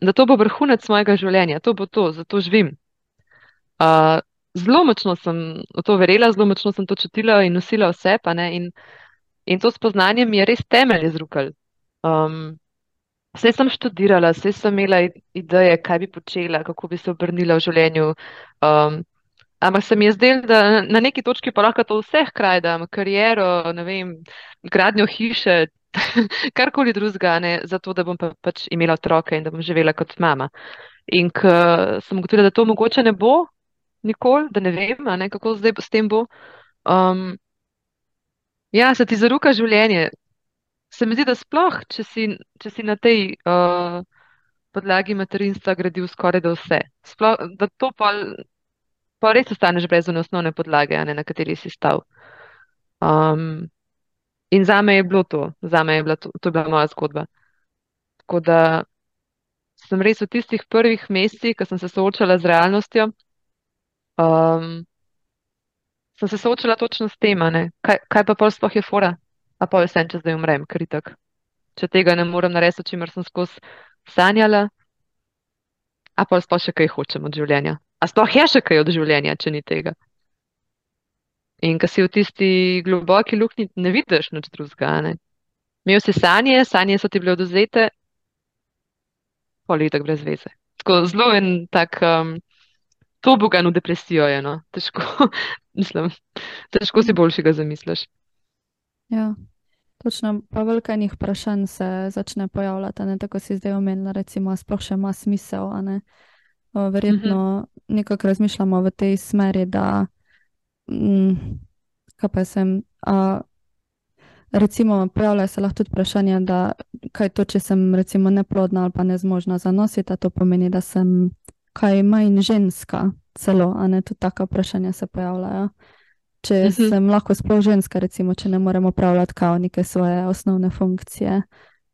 da to bo vrhunec mojega življenja, to bo to, zato živim. Uh, zelo močno sem v to verjela, zelo močno sem to čutila in nosila vse, ne, in, in to spoznanje mi je res temelj izrukal. Um, Vse sem študirala, vse sem imela ideje, kaj bi počela, kako bi se obrnila v življenju. Um, ampak se mi je zdelo, da na- neki točki pa lahko to vse hkrati dam, kariero, vem, gradnjo hiše, karkoli drugega, zato da bom pa, pač imela otroke in da bom živela kot mama. In ko sem ugotovila, da to mogoče ne bo nikoli, da ne vem, ne, kako zdaj s tem bo. Um, ja, se ti zaruka življenje. Se mi zdi, da sploh, če si, če si na tej uh, podlagi materinstva gradil skoraj da vse, sploh, da to pa, pa res ostaneš brez one osnovne podlage, ne, na kateri si stal. Um, in zame je bilo to, zame je bila to, to je bila moja zgodba. Tako da sem res v tistih prvih mesecih, ko sem se soočala z realnostjo, um, sem se soočala točno s tem, kaj, kaj pa pol sploh je fora, a pa vse, če zdaj umrem, ker itak. Če tega ne morem narediti, o čemer sem skozi sanjala, a pa sploh še kaj hočem od življenja. A sploh je še kaj od življenja, če ni tega. In ko si v tisti globoki luknji, ne vidiš nič drugega. Imel si sanje, sanje so ti bile odvzete, pol je tako brez veze. Tako zelo en tak, um, to bogan v depresijo je, no. Težko, mislim, težko si boljšega zamisliš. Ja, točno. Pa veliko enih vprašanj se začne pojavljati, ne tako si zdaj omenila, recimo, sploh še ima smisel, a ne. O, Verjetno nekako razmišljamo v tej smeri, da, mm, kaj pa sem, a, recimo, pojavljajo se lahko tudi vprašanja, da kaj to, če sem recimo neplodna ali pa nezmožna za nositi, a to pomeni, da sem kaj manj ženska celo, a ne, tudi taka vprašanja se pojavljajo. Če Mhm. sem lahko sploh ženska, recimo, če ne morem opravljati kao neke svoje osnovne funkcije,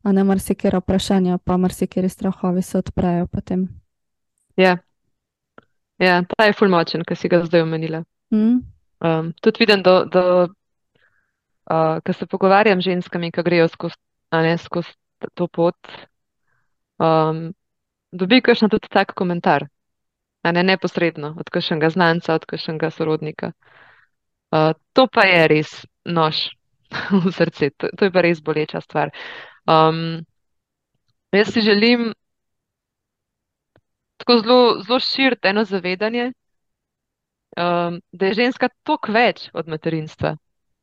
a ne marsikera vprašanja, pa marsikeri strahovi se odprejo potem. Ja. Ja, ta je ful močen, ki si ga zdaj omenila. Mm? Um, tudi vidim, da, da uh, ko se pogovarjam z ženskami, ki grejo skozi, ne, skozi to pot, um, dobi kakšen tudi tak komentar, a ne neposredno, od kakšnega znanca, od kakšnega sorodnika. Uh, to pa je res nož v srce, to, to je pa res boleča stvar. Um, jaz si želim tako zelo, zelo širiti eno zavedanje, um, da je ženska toliko več od materinstva.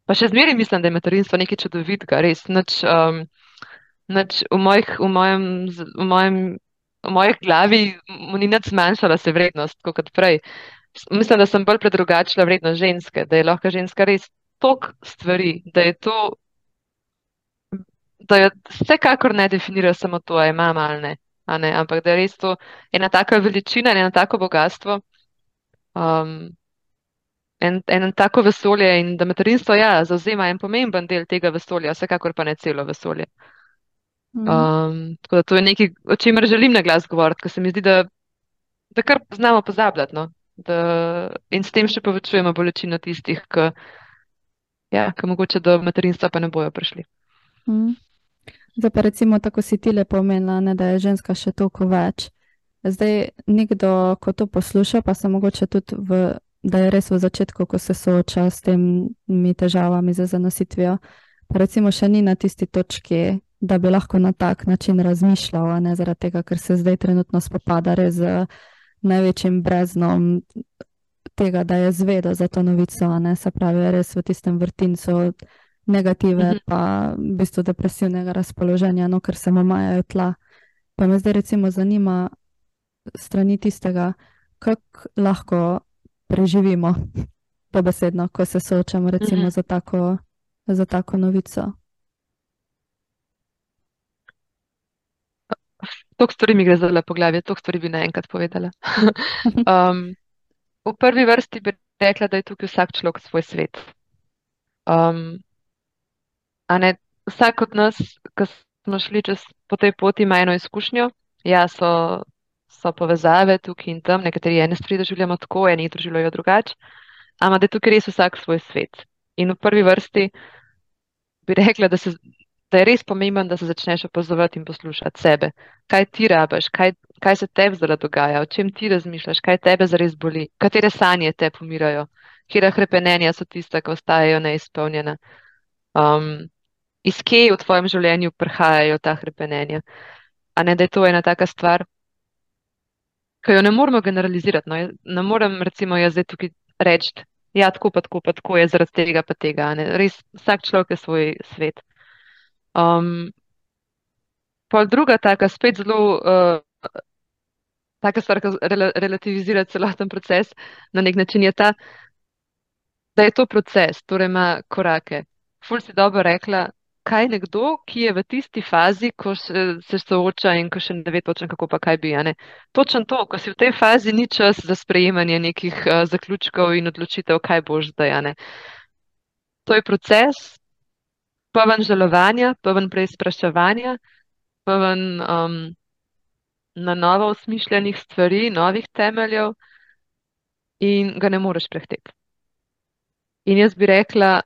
Pa še zmeraj mislim, da je materinstvo nekaj čudovitega, res. Nič, um, nič v, mojih, v, mojem, v, mojem, v mojih glavi mu ni nič zmanjšala se vrednost, kot prej. Mislim, da sem bolj predrugačila vrednost ženske, da je lahko ženska res toliko stvari, da je to, da jo vsekakor ne definira samo to, a je mama ali ne, ne, ampak da je res to ena taka veličina in eno tako bogatstvo. Um, en, en tako vesolje in da materinstvo, ja, zauzema en pomemben del tega vesolja, vsekakor pa ne celo vesolje. Mm. Um, tako da to je nekaj, o čemer želim na glas govoriti, ker se mi zdi, da, da kar znamo pozabljati. No? Da, in s tem še povečujemo bolečino tistih, ki ja, mogoče do materinstva pa ne bojo prišli. Mm. Zdaj pa recimo tako si ti lepo omenila, da je ženska še toliko več. Zdaj nekdo, ko to posluša, pa se mogoče tudi, v, da je res v začetku, ko se sooča s temi težavami za zanositvijo, pa recimo še ni na tisti točki, da bi lahko na tak način razmišljal, ne zaradi tega, ker se zdaj trenutno spopada res z največjim breznom tega, da je zvedel za to novico, ne se pravi, res v tistem vrtincu negative, mm -hmm. pa v bistvu depresivnega razpoloženja, no, ker se mu majajo tla. Pa me zdaj recimo zanima, strani tistega, kako lahko preživimo to besedno, ko se soočamo recimo mm -hmm. za, tako, za tako novico. To stvari mi gre zelo po glavi, to stvari bi naenkrat povedala. um, v prvi vrsti bi rekla, da je tukaj vsak človek svoj svet. Um, ne, vsak od nas, ki smo šli čez po tej poti, ima eno izkušnjo. Ja, so so povezave tukaj in tam, nekateri ene stvari doživljamo tako, eni doživljajo drugače, ampak da je tukaj res vsak svoj svet. In v prvi vrsti bi rekla, da, se, da je res pomemben, da se začneš opazovati in poslušati sebe. Kaj ti rabaš, kaj, kaj se tebi zdaj dogaja, o čem ti razmišljaš, kaj tebe zares boli, katere sanje te pomirajo, kje hrepenenja so tiste, ki ostajajo neizpolnjena. Um, iz kje v tvojem življenju prihajajo ta hrepenenja. A ne, da je to ena taka stvar, ki jo ne moramo generalizirati. No. Ne morem, recimo, jaz zdaj tukaj reči, da ja, je tako, pa tako, pa tako je zaradi tega, pa tega. Res vsak človek je svoj svet. Um, pol druga taka, spet zelo uh, taka stvar, ki rel relativizira celoten proces, na nek način je ta, da je to proces, torej ima korake. Ful si dobro rekla, kaj nekdo, ki je v tisti fazi, ko se, se sooča in ko še ne ve točno, kako pa kaj bi. Točno to, ko si v tej fazi, ni čas za sprejemanje nekih uh, zaključkov in odločitev, kaj boš zdaj. To je proces, poven žalovanja, poven preizpraševanja, poven um, na novo osmišljenih stvari, novih temeljev in ga ne moreš prehteti. In jaz bi rekla,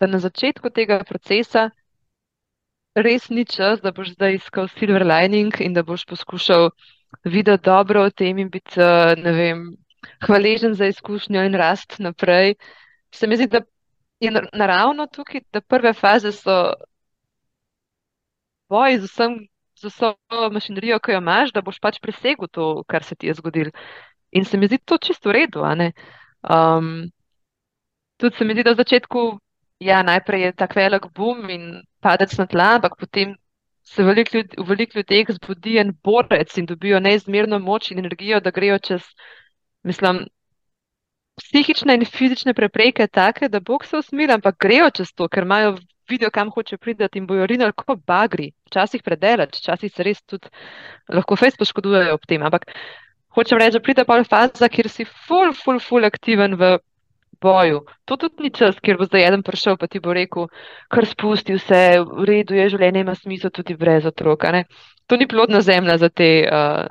da na začetku tega procesa res ni čas, da boš zdaj iskal silver lining in da boš poskušal videti dobro o tem in biti, ne vem, hvaležen za izkušnjo in rast naprej. Se mi zdi, da je naravno tukaj, da prve faze so boj z vsem, z vso mašinerijo, ki jo imaš, da boš pač presegel to, kar se ti je zgodilo. In se mi zdi to čisto v redu. Um, tudi se mi zdi, da v začetku ja, najprej je tak velik boom in padec na tla, ampak potem se v veliko ljud, velik ljudeh zbudi en borec in dobijo neizmerno moč in energijo, da grejo čez, mislim, psihične in fizične prepreke take, da Bog se usmira, ampak grejo čez to, ker imajo vidijo, kam hoče priti in bojo rinili kot bagri, včasih predelač, včasih se res tudi lahko fejs poškodujejo ob tem, ampak hočem reči, da pride pa v faza, kjer si full, full, full aktiven v boju. To tudi ni čas, kjer bo zdaj eden prišel, pa ti bo rekel, kar spusti vse, v redu je, življenje ima smisel tudi brez otroka. Ne? To ni plodna zemlja za te, uh,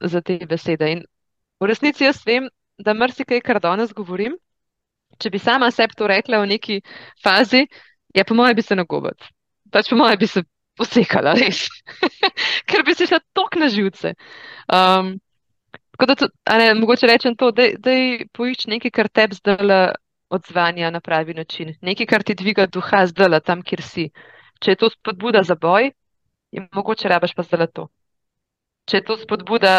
za te besede. In v resnici jaz vem, da marsikaj, kar danes govorim, če bi sama sebi to rekla v neki fazi, je po mojem bi se nagobat. Pač po mojem bi se posekala, res. ker bi se šla tok na živce. Um, Tako da, to, ne, mogoče rečem to, da je poišč nekaj, kar te zdaj odzvanja na pravi način, nekaj, kar ti dviga duha zdaj tam, kjer si. Če je to spodbuda za boj, je mogoče rabaš pa zdaj to. Če je to spodbuda,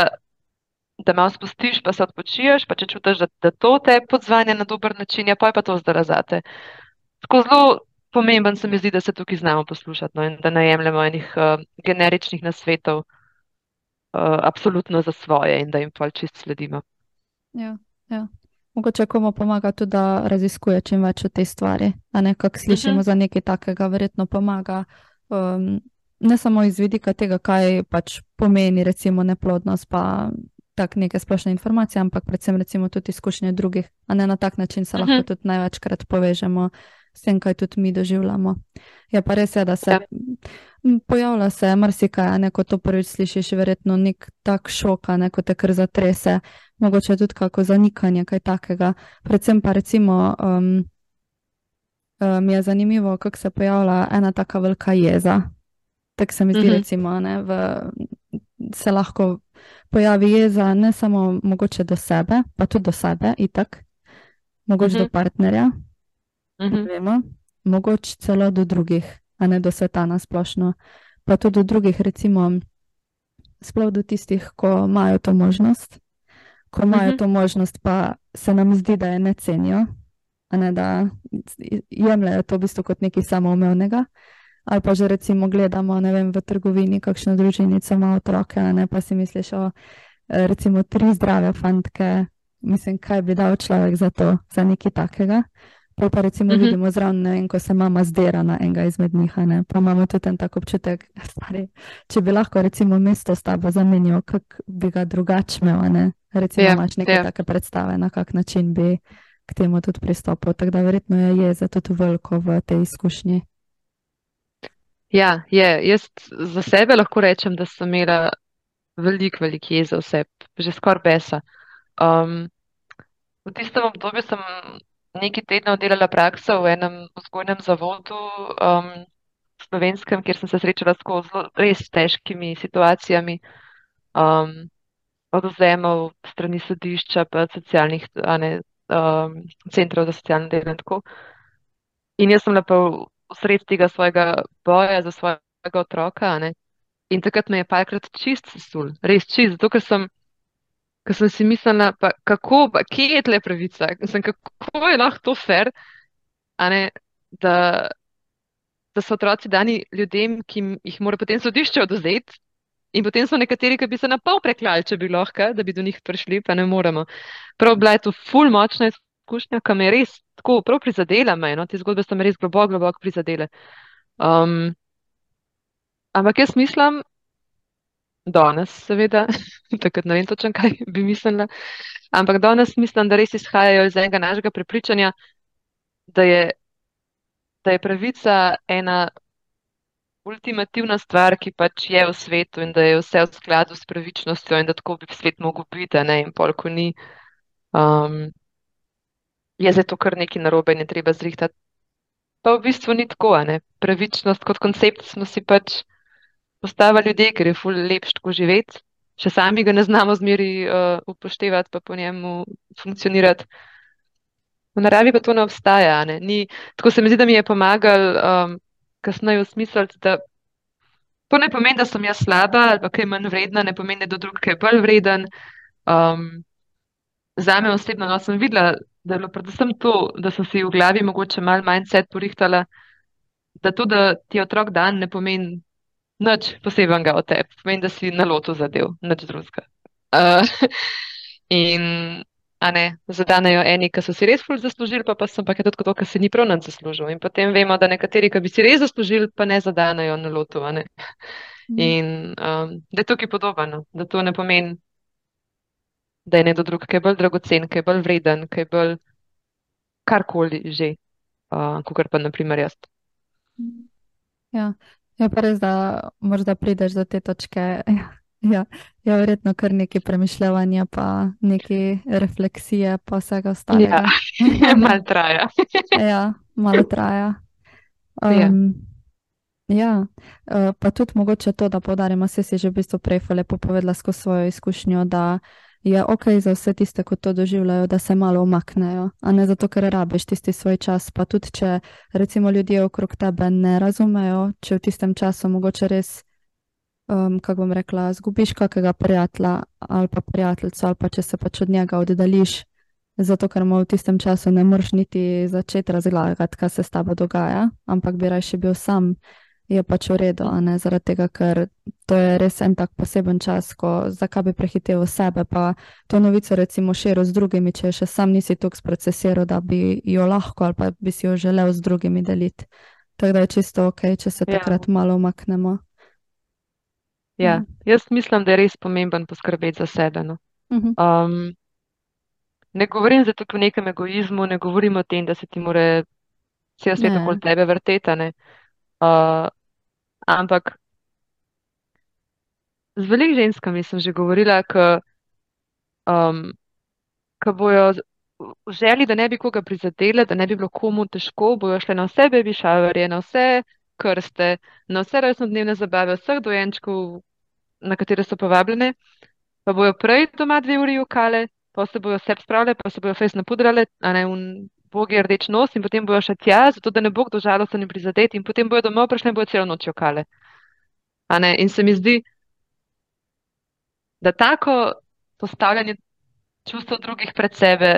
da malo spustiš, pa se odpočiješ, pa če čutiš, da, da to te podzvanja na dober način, ja, pa je pa to zdaj zate. Tako zelo pomemben se mi zdi, da se tukaj znamo poslušati no, in da najemljamo enih uh, generičnih nasvetov. Eh, absolutno za svoje in da jim pač čist sledimo. Ja, ja. Mogoče komu pomaga tudi, da raziskuje čim več o tej stvari. Nekako slišimo uh mhm. -huh. za nekaj takega, verjetno pomaga. Um, ne samo iz vidika tega, kaj pač pomeni, recimo, neplodnost, pa tako neke splošne informacije, ampak predvsem recimo tudi izkušnje drugih. A ne na tak način se uh -huh. lahko mhm. tudi največkrat povežemo s tem, kaj tudi mi doživljamo. Je pa res, je, da se ja. pojavlja se marsikaj, neko to prvič slišiš, verjetno nek tak šok, neko te kar zatrese, mogoče tudi kako zanikanje, kaj takega. Predvsem pa recimo. Um, Mi um, je zanimivo, kako se pojavlja ena tako velika jeza. Tako se mi zdi, uh mhm. -huh. recimo, ne, v, se lahko pojavi jeza ne samo mogoče do sebe, pa tudi do sebe, itak, mogoče uh -huh. do mhm. partnerja, uh -huh. vemo, mogoče celo do drugih, a ne do sveta na splošno, pa tudi do drugih, recimo, sploh do tistih, ko imajo to možnost, ko imajo uh mhm. -huh. to možnost, pa se nam zdi, da je ne cenijo, a ne da jemljajo to v bistvu kot nekaj samoumevnega ali pa že recimo gledamo vem, v trgovini, kakšno družinico ima otroke, ne pa si misliš, o recimo tri zdrave fantke, mislim, kaj bi dal človek za to, za nekaj takega. Pa pa recimo uh mhm. -huh. vidimo zraven, ne vem, ko se mama zdera na enega izmed njih, ne? pa imamo tudi en tak občutek, stari, če bi lahko recimo mesto s tabo zamenjal, kako bi ga drugače imel, ne? recimo yeah, ja, imaš neke yeah. take predstave, na kak način bi k temu tudi pristopil, tako da verjetno je, je zato tudi veliko v tej izkušnji. Ja, je. Jaz za sebe lahko rečem, da sem imela veliko, veliko jeze vse, že skoraj besa. Um, v tistem obdobju sem nekaj tednov delala prakso v enem vzgojnem zavodu um, slovenskem, kjer sem se srečala s res težkimi situacijami. Um, od vzemov strani sodišča, pa socialnih ne, um, centrov za socialno delo in tako. In jaz sem lepo sred tega svojega boja za svojega otroka. Ne? In takrat me je parkrat čist sesul, res čist, zato ker sem, ker sem si mislila, pa kako, pa kje je tle pravica, sem, kako je lahko to fer, ne, da, da so otroci dani ljudem, ki jih mora potem sodišče oduzeti. In potem so nekateri, ki bi se na pol preklali, če bi lahko, da bi do njih prišli, pa ne moremo. Prav bila je to ful močna izkušnja, ki me je res tako prav prizadela, me, no? te zgodbe so me res globoko, globoko prizadele. Um, ampak jaz mislim, danes, seveda, takrat ne vem točno, kaj bi mislila, ampak danes mislim, da res izhajajo iz enega našega prepričanja, da je, da je pravica ena ultimativna stvar, ki pač je v svetu in da je vse v skladu s pravičnostjo in da tako bi svet mogel biti, ne in polko ni. Um, je zdaj to kar nekaj narobe in je treba zrihtati. Pa v bistvu ni tako, ne. Pravičnost kot koncept smo si pač postavili ljudje, ker je ful lepš tako živeti. Še sami ga ne znamo zmeri uh, upoštevati, pa po njemu funkcionirati. V naravi pa to ne obstaja. Ne. Ni, tako se mi zdi, da mi je pomagal um, kasneje usmisliti, da to ne pomeni, da sem jaz slaba ali kaj manj vredna, ne pomeni, da je drug kaj bolj vreden. Um, za me osebno no, sem videla, da je bilo predvsem to, da sem si v glavi mogoče malo mindset porihtala, da to, da ti otrok dan, ne pomeni nič posebnega od tebe, pomeni, da si na lotu zadev, nič drugega. Uh, in ne, zadanejo eni, ki so si res ful zaslužili, pa, pa sem pa tudi to, kar se ni prav nad zaslužil. In potem vemo, da nekateri, ki bi si res zaslužili, pa ne zadanejo na lotu. Ne? Mm. In um, da je tukaj podobno, da to ne pomeni da je nekdo drug, ki je bolj dragocen, ki je bolj vreden, ki je bolj karkoli že, uh, kot pa naprimer jaz. Ja, je pa res, da morda prideš do te točke. Ja, je ja, verjetno kar nekaj premišljanja, pa nekaj refleksije, pa vsega ostalega. Ja, malo traja. ja, malo traja. Um, ja. Ja, uh, pa tudi mogoče to, da podarimo, se si že v bistvu prej lepo povedala skozi svojo izkušnjo, da je ok za vse tiste, ki to doživljajo, da se malo umaknejo, a ne zato, ker rabiš tisti svoj čas. Pa tudi, če recimo ljudje okrog tebe ne razumejo, če v tistem času mogoče res, um, kako bom rekla, zgubiš kakega prijatelja ali pa prijateljico, ali pa če se pač od njega oddališ, zato ker mu v tistem času ne moreš niti začeti razlagati, kaj se s tabo dogaja, ampak bi raje bil sam je pač v redu, zaradi tega, ker to je res en tak poseben čas, ko zakaj bi prehiteval sebe, pa to novico recimo širil z drugimi, če še sam nisi tukaj sprocesiral, da bi jo lahko ali pa bi si jo želel z drugimi deliti. Tako da je čisto ok, če se ja. takrat ja. malo umaknemo. Ja, mhm. jaz mislim, da je res pomemben poskrbeti za sebe. No. Um, ne govorim zdaj tukaj o nekem egoizmu, ne govorim o tem, da se ti more cel svet Ja. okoli tebe vrtetane. Uh, ampak z veliko ženskami sem že govorila, ki um, ki bojo v želji, da ne bi koga prizadele, da ne bi bilo komu težko, bojo šle na vse baby showerje, na vse krste, na vse rojstnodnevne zabave, vseh dojenčkov, na katere so povabljene, pa bojo prej doma dve uri jokale, pa se bojo vse spravile, pa se bojo fejs napudrale, a ne un bogi rdeč nos in potem bojo še tja, zato da ne bo kdo žalosten in prizadet in potem bojo domov prišle in bojo celo noč jokale. In se mi zdi, da tako postavljanje čustev drugih pred sebe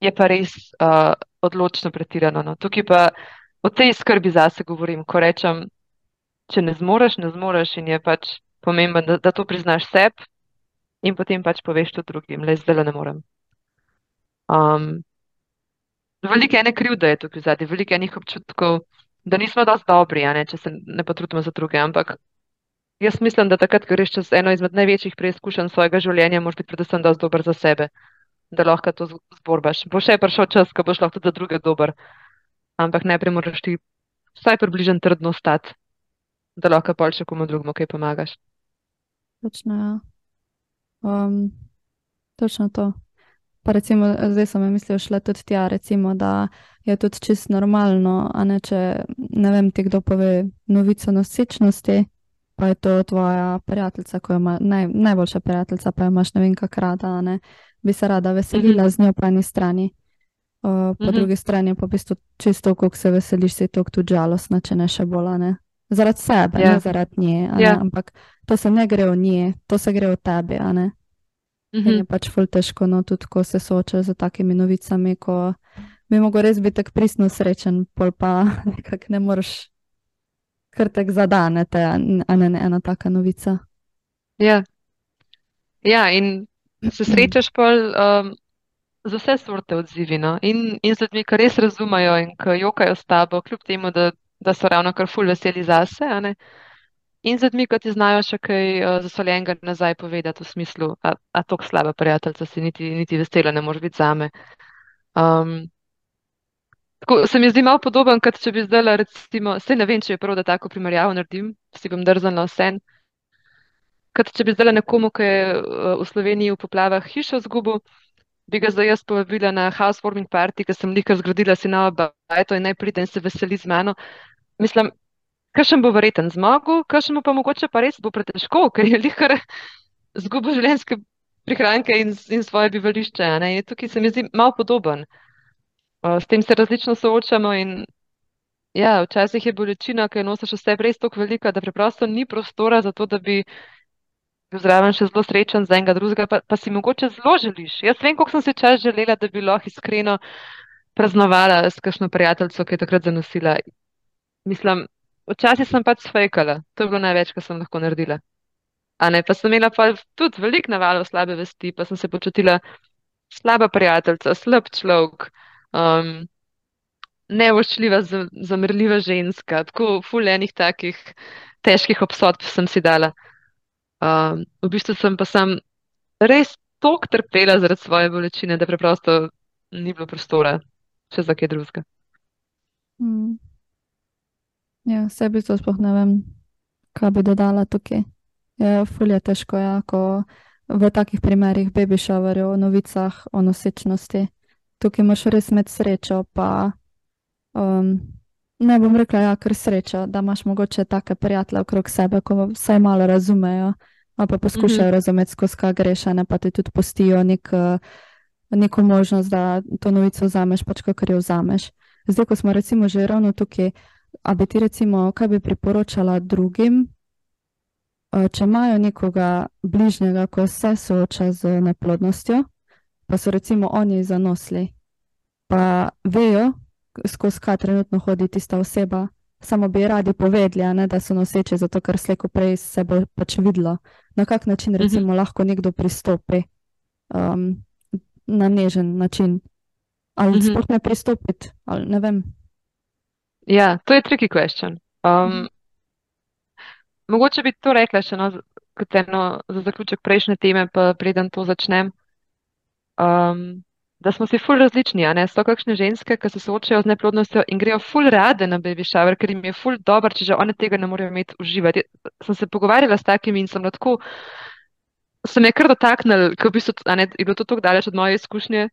je pa res uh, odločno pretirano. No. Tukaj pa o tej skrbi zase govorim, ko rečem, če ne zmoreš, ne zmoreš in je pač pomembno, da, da to priznaš sebi in potem pač poveš to drugim, le zdaj ne morem. Um, veliko ene krivde je tukaj zadnji, veliko enih občutkov, da nismo dosti dobri, ne, če se ne potrudimo za druge, ampak jaz mislim, da takrat, ko greš čez eno izmed največjih preizkušenj svojega življenja, moraš biti predvsem dosti dober za sebe, da lahko to zborbaš. Bo še prišel čas, ko boš lahko tudi za druge dober, ampak najprej moraš ti vsaj približno trdno stati, da lahko pol še komu drugemu kaj pomagaš. Točno, ja. Um, točno to. Pa recimo, zdaj sem mislil šle tudi tja, recimo, da je tudi čist normalno, a ne če, ne vem, ti kdo pove novico nosečnosti, pa je to tvoja prijateljica, ko jo ima, naj, najboljša prijateljica, pa jo imaš ne vem kak rada, a ne, bi se rada veselila z njo po eni strani. Uh, po Mhm. drugi strani pa v bistvu čisto, koliko se veseliš, si toliko tudi žalostna, če ne še bolj, ne. Zaradi sebe, Ja. ne zaradi nje, a ne, Ja. ampak to se ne gre o nje, to se gre o tebi, a ne. In je Mhm. pač ful težko, no, tudi ko se soočaš z takimi novicami, ko bi mogel res biti tako pristno srečen, pol pa nekako ne moreš kar tek zadane te, a ne, ne ena taka novica. Ja. Ja, in se srečaš pol um, z vse sorte odzivi, no? In, in z ljudmi, ki res razumejo in ki jokajo s tabo, kljub temu, da, da so ravno kar ful veseli zase, a ne? In z ljudmi, ki ti znajo še kaj uh, zasoljenega nazaj povedati v smislu, a, a tako slaba prijateljica si niti, niti vesela ne moreš biti zame. Um, tako se mi zdi malo podoben, kot če bi zdaj, recimo, se ne vem, če je prav, da tako primerjavo naredim, si bom drznila vse. Kot če bi zdaj nekomu, ki je uh, v Sloveniji v poplavah hišo zgubil, bi ga zdaj jaz povabila na housewarming party, ki sem lika zgradila si novo bajto in naj pride in se veseli z mano. Mislim, kakšen bo verjeten zmagal, kakšen bo pa mogoče pa res bo pretežko, ker je lihar zgubil življenjske prihranke in, in svoje bivališče. tukaj se mi zdi malo podoben. S tem se različno soočamo in ja, včasih je bolečina, ki jo nosiš v sebi res tako velika, da preprosto ni prostora za to, da bi bil zraven še zelo srečen za enega drugega, pa, pa si mogoče zelo želiš. Jaz vem, koliko sem si čas želela, da bi lahko iskreno praznovala s kakšno prijateljico, ki je takrat zanosila. Mislim, včasih sem pač fejkala, to je bilo največ, kar sem lahko naredila. A ne, pa sem imela pa tudi veliko navalov slabe vesti, pa sem se počutila slaba prijateljica, slab človek, um, nevoščljiva, za- zamrljiva ženska, tako ful enih takih težkih obsodb sem si dala. Um, v bistvu sem pa sem res toliko trpela zaradi svoje bolečine, da preprosto ni bilo prostora še za kaj drugega. Mm. Ja, sebi to sploh ne vem, kaj bi dodala tukaj. Je ful je težko, ja, ko v takih primerih baby showerjev, o novicah, o nosečnosti. Tukaj moraš res imeti srečo, pa um, ne bom rekla, ja, ker srečo, da imaš mogoče take prijatelje okrog sebe, ko vsaj malo razumejo, pa poskušajo Mhm. razumeti, skozi kaj greš, ne pa ti tudi pustijo nek, eh, neko možnost, da to novico vzameš, pač kakor jo vzameš. Zdaj, ko smo recimo že ravno tukaj, a bi ti recimo, kaj bi priporočala drugim, eh, če imajo nekoga bližnjega, ko se sooča z neplodnostjo, pa so recimo oni zanosli, pa vejo, skozi kaj trenutno hodi tista oseba, samo bi radi povedali, ne, da so noseči, zato ker slejko prej se bo pač videlo, na kak način Mhm. recimo lahko nekdo pristopi um, na nežen način. Ali Mhm. sploh ne pristopiti, ali ne vem. Ja, to je tricky question. Um, mogoče bi to rekla še no, kot eno za zaključek prejšnje teme, pa preden to začnem. Um, da smo si ful različni, a ne so kakšne ženske, ki se soočajo z neplodnostjo in grejo ful rade na baby shower, ker jim je ful dober, če že one tega ne morejo imeti uživati. Sem se pogovarjala s takimi in sem lahko, se me je kar dotaknil, ker v bistvu, ne, je bilo to tako daleč od moje izkušnje,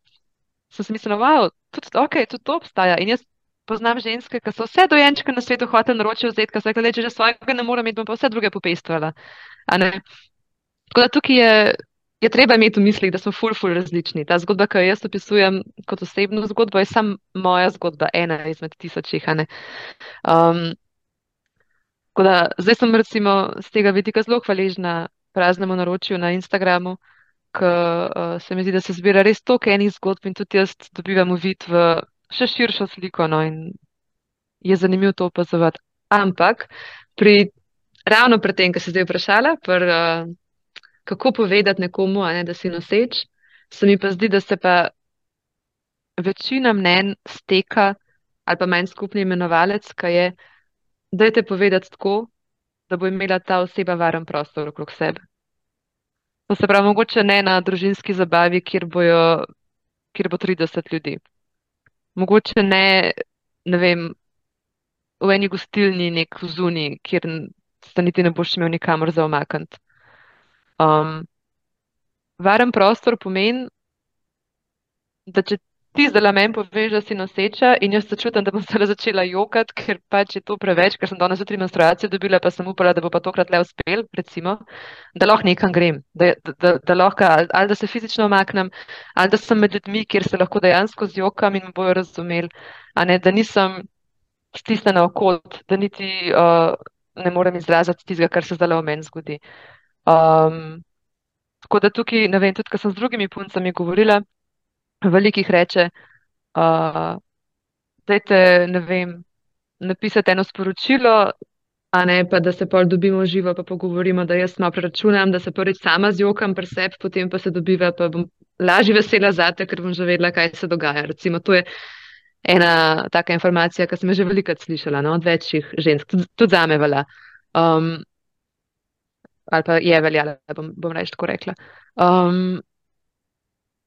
sem si mislila, wow, tudi, ok, tudi to obstaja. In jaz poznam ženske, ki so vse dojenčke na svetu hotele naročiti vzeti, ker so rekli, če že svojega ne morem imeti, bom pa vse druge popestvala. Tako da tukaj je je treba imeti v mislih, da smo ful, ful različni. Ta zgodba, ki jo jaz opisujem kot osebno zgodbo, je samo moja zgodba, ena izmed tisočih. Um, da, zdaj sem recimo z tega vidika zelo hvaležna praznemu naročju na Instagramu, ker uh, se mi zdi, da se zbira res toliko enih zgodb in tudi jaz dobivam uvid v še širšo sliko. No, in je zanimivo to opazovati. Ampak pri, ravno pri tem, kar se zdaj vprašala, pri, uh, kako povedati nekomu, ne, da si noseč, se mi pa zdi, da se pa večina mnen steka ali pa manj skupni imenovalec, ki je, da je te povedati tako, da bo imela ta oseba varen prostor okrog sebe. To se pravi, mogoče ne na družinski zabavi, kjer, bojo, kjer bo 30 ljudi. Mogoče ne, ne vem, v eni gostilni, nek v zuni, kjer se niti ne boš imel nikamor za omakniti. Um, varen prostor pomeni, da če ti zdaj meni poveš, da si noseča in jaz se čutim, da bom zdaj začela jokati, ker pač je to preveč, ker sem danes jutri menstruacijo dobila, pa sem upala, da bo pa tokrat le uspel, recimo, da lahko nekam grem, da, da, da, da lahko ali, da se fizično omaknem, ali da sem med ljudmi, kjer se lahko dejansko zjokam in me bojo razumeli, a ne da nisem stisnjena v kot, da niti uh, ne morem izraziti tistega, kar se zdaj v meni zgodi. Um, tako da tukaj, ne vem, tudi, ko sem z drugimi puncami govorila, veliko jih reče, uh, dajte, ne vem, napisati eno sporočilo, a ne pa, da se pol dobimo živo, pa pogovorimo, da jaz malo preračunam, da se prvič sama zjokam pri sebi, potem pa se dobiva, pa bom lažje vesela zate, ker bom že vedela, kaj se dogaja. Recimo, to je ena taka informacija, ki sem jo že velikrat slišala no, od večjih žensk, tudi, tudi zame vala. Um, ali pa je veljala, bom, bom reč tako rekla. Um,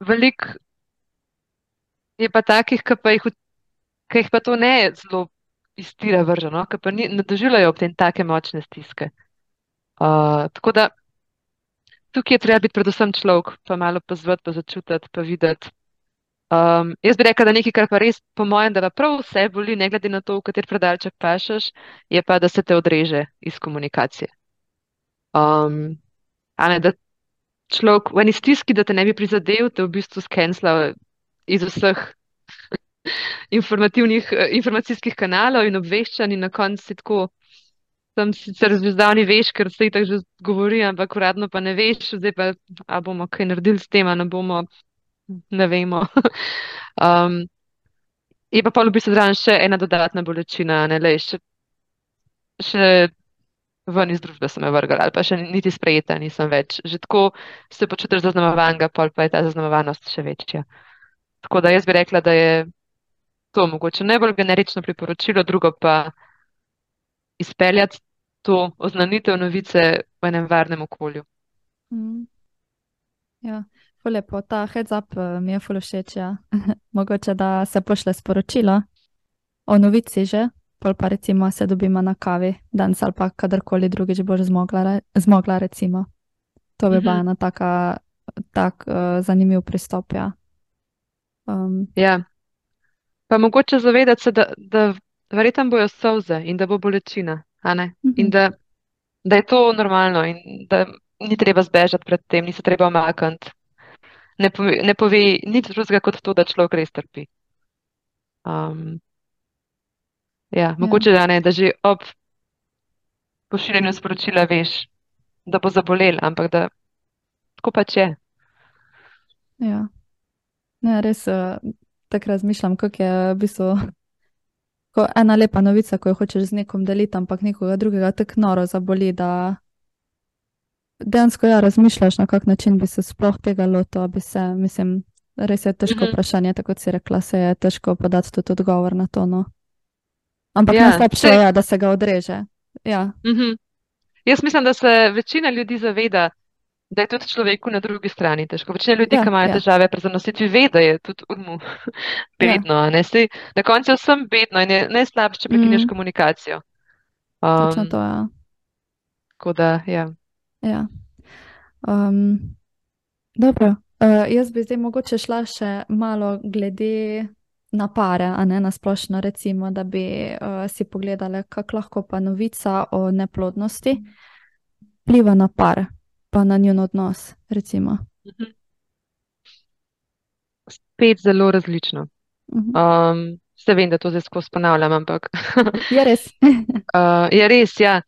velik je pa takih, ki pa jih, ki jih pa to ne zelo iztira vrženo, ki pa ni, ne doživljajo ob tem take močne stiske. Uh, tako da tukaj je treba biti predvsem človek, pa malo pozvati, pa začutiti, pa videti. Um, jaz bi rekla, da nekaj, kar pa res po mojem, da pa prav vse boli, ne glede na to, v kater predalček pašeš, je pa, da se te odreže iz komunikacije. Um, ne, da človek v eni stiski, da te ne bi prizadel, te v bistvu skenslal iz vseh informativnih, informacijskih kanalov in obveščanj, in na koncu si tako, sem sicer zvezdani, veš, ker se jih tako že govori, ampak uradno pa ne veš, zdaj pa, a bomo kaj naredili s tem, ne bomo, ne vemo. um, je pa pa v bistvu zraven še ena dodatna bolečina, ne le še. Še ven iz družbe sem jo vrgla, ali pa še niti sprejeta nisem več. Že tako se počutiš zaznamovanga, pol pa je ta zaznamovanost še večja. Tako da jaz bi rekla, da je to mogoče najbolj generično priporočilo, drugo pa izpeljati to oznanitev novice v enem varnem okolju. Mm. Ja. Lepo, ta heads up eh, mi je fully všeč. Ja. Mogoče da se pošle sporočilo o novici že, pol pa recimo se dobimo na kavi, danes ali pa kadarkoli drugič boš zmogla, zmogla recimo. To bi bila mhm. ena taka, tak uh, zanimiv pristop. Ja. Um. ja. Pa mogoče zavedati se, da, da verjetno bojo solze in da bo bolečina, mhm. in da, da je to normalno in da ni treba zbežati pred tem, ni se treba omakniti. Ne pove, ne pove nič drugega kot to, da človek res trpi. Um, Ja, ja, mogoče da ne, da že ob pošiljanju sporočila veš, da bo zabolel, ampak da tako pač je. Ja, ne, res uh, tako razmišljam, kako je v bistvu ko ena lepa novica, ko jo hočeš z nekom deliti, ampak nekoga drugega tako noro zaboli, da dejansko ja, razmišljaš, na kak način bi se sploh tega lotil, bi se, mislim, res je težko mm -hmm. vprašanje, tako kot si rekla, se je težko podati tudi odgovor na to. No. Ampak ja, najslabše je, da se ga odreže. Ja. Mm -hmm. Jaz mislim, da se večina ljudi zaveda, da je tudi človeku na drugi strani težko. Večina ljudi, Ja, ki imajo ja. težave pri zanositvi, ve, da je tudi urmu bedno. a Ne? Sej, na koncu je vsem bedno in je najslabše, če prekineš Mhm. komunikacijo. Točno Um, to, ja. tako da, ja. Ja. Um, dobro, uh, jaz bi zdaj mogoče šla še malo glede na pare, a ne na splošno, recimo, da bi uh, si pogledali, kako lahko pa novica o neplodnosti vpliva na par, pa na njun odnos, recimo. Mhm. Spet zelo različno. Mhm. Um, se vem, da to zdaj skozi ponavljam, ampak Je res. uh, je res, ja.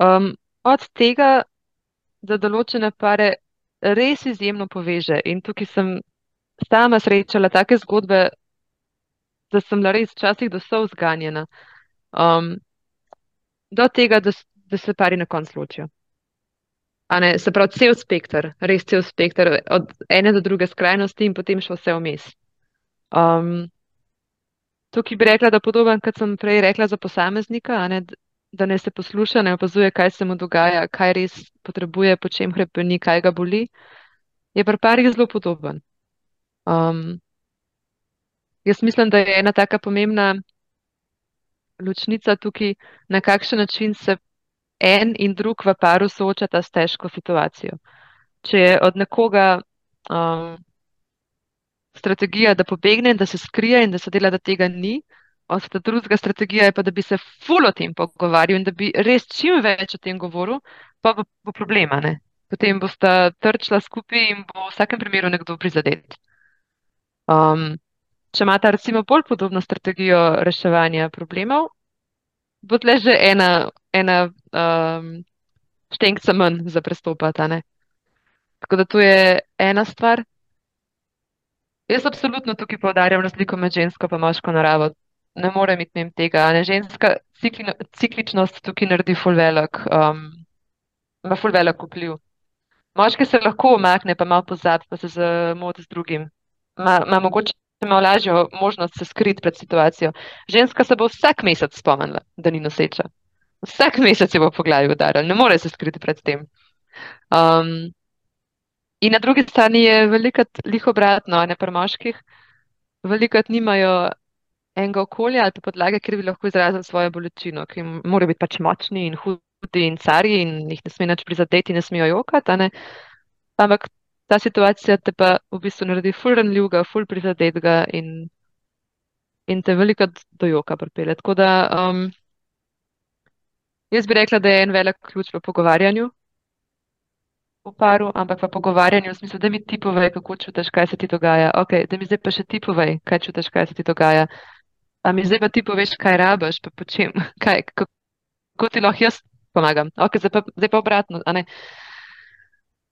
Um, od tega, da določene pare res izjemno poveže. In tukaj sem sama srečala take zgodbe, da sem bila res včasih do solz zganjena. Um, do tega, da, da se pari na koncu ločijo. Ne, se pravi, cel spekter, res cel spekter, od ene do druge skrajnosti in potem še vse vmes. Um, tukaj bi rekla, da podoben, kot sem prej rekla za posameznika, ne, da ne se posluša, ne opazuje, kaj se mu dogaja, kaj res potrebuje, po čem hrepeni, kaj ga boli, je pri parih zelo podoben. Um, jaz mislim, da je ena taka pomembna ločnica tukaj, na kakšen način se en in drug v paru soočata s težko situacijo. Če je od nekoga um, strategija, da pobegne da se skrije in da se dela, da tega ni, od ta drugega strategija je pa, da bi se ful o tem pogovarjal in da bi res čim več o tem govoril, pa bo, bo problema, ne. Potem bosta trčila skupaj in bo v vsakem primeru nekdo prizadet. Um, če imata recimo bolj podobno strategijo reševanja problemov, bo tle že ena, ena um, štenkca manj za prestopati. Tako da to je ena stvar. Jaz absolutno tukaj poudarjam razliko med žensko in moško naravo. Ne morem iti mimo tega. Ne? Ženska ciklino, cikličnost tukaj naredi ful velik, um, ima ful velik vpliv. Moški se lahko umakne, pa malo pozabi, pa se zamoti z drugim. Ma, ma mogoče malo lažjo možnost se skriti pred situacijo. Ženska se bo vsak mesec spomnila, da ni noseča. Vsak mesec je bo po glavi udarila, ne more se skriti pred tem. Um, in na drugi strani je velikrat lih obratno, ne pri moških. Velikrat nimajo enega okolja ali pa podlage, kjer bi lahko izrazili svojo bolečino, ki morajo biti pač močni in hudi in carji in jih ne sme nič prizadeti, ne smejo jokati, ne. Ampak ta situacija te pa v bistvu naredi ful ranljivega, ful prizadetega in, in te velikrat do joka pripelje. Tako da um, jaz bi rekla, da je en velik ključ v pogovarjanju v paru, ampak v pogovarjanju v smislu, da mi ti povej, kako čutiš, kaj se ti dogaja. Ok, da mi zdaj pa še ti povej, kaj čutiš, kaj se ti dogaja. A mi zdaj pa ti poveš, kaj rabiš, pa počem, kaj, kako, kako ti lahko jaz pomagam. Ok, zdaj pa, zdaj pa obratno.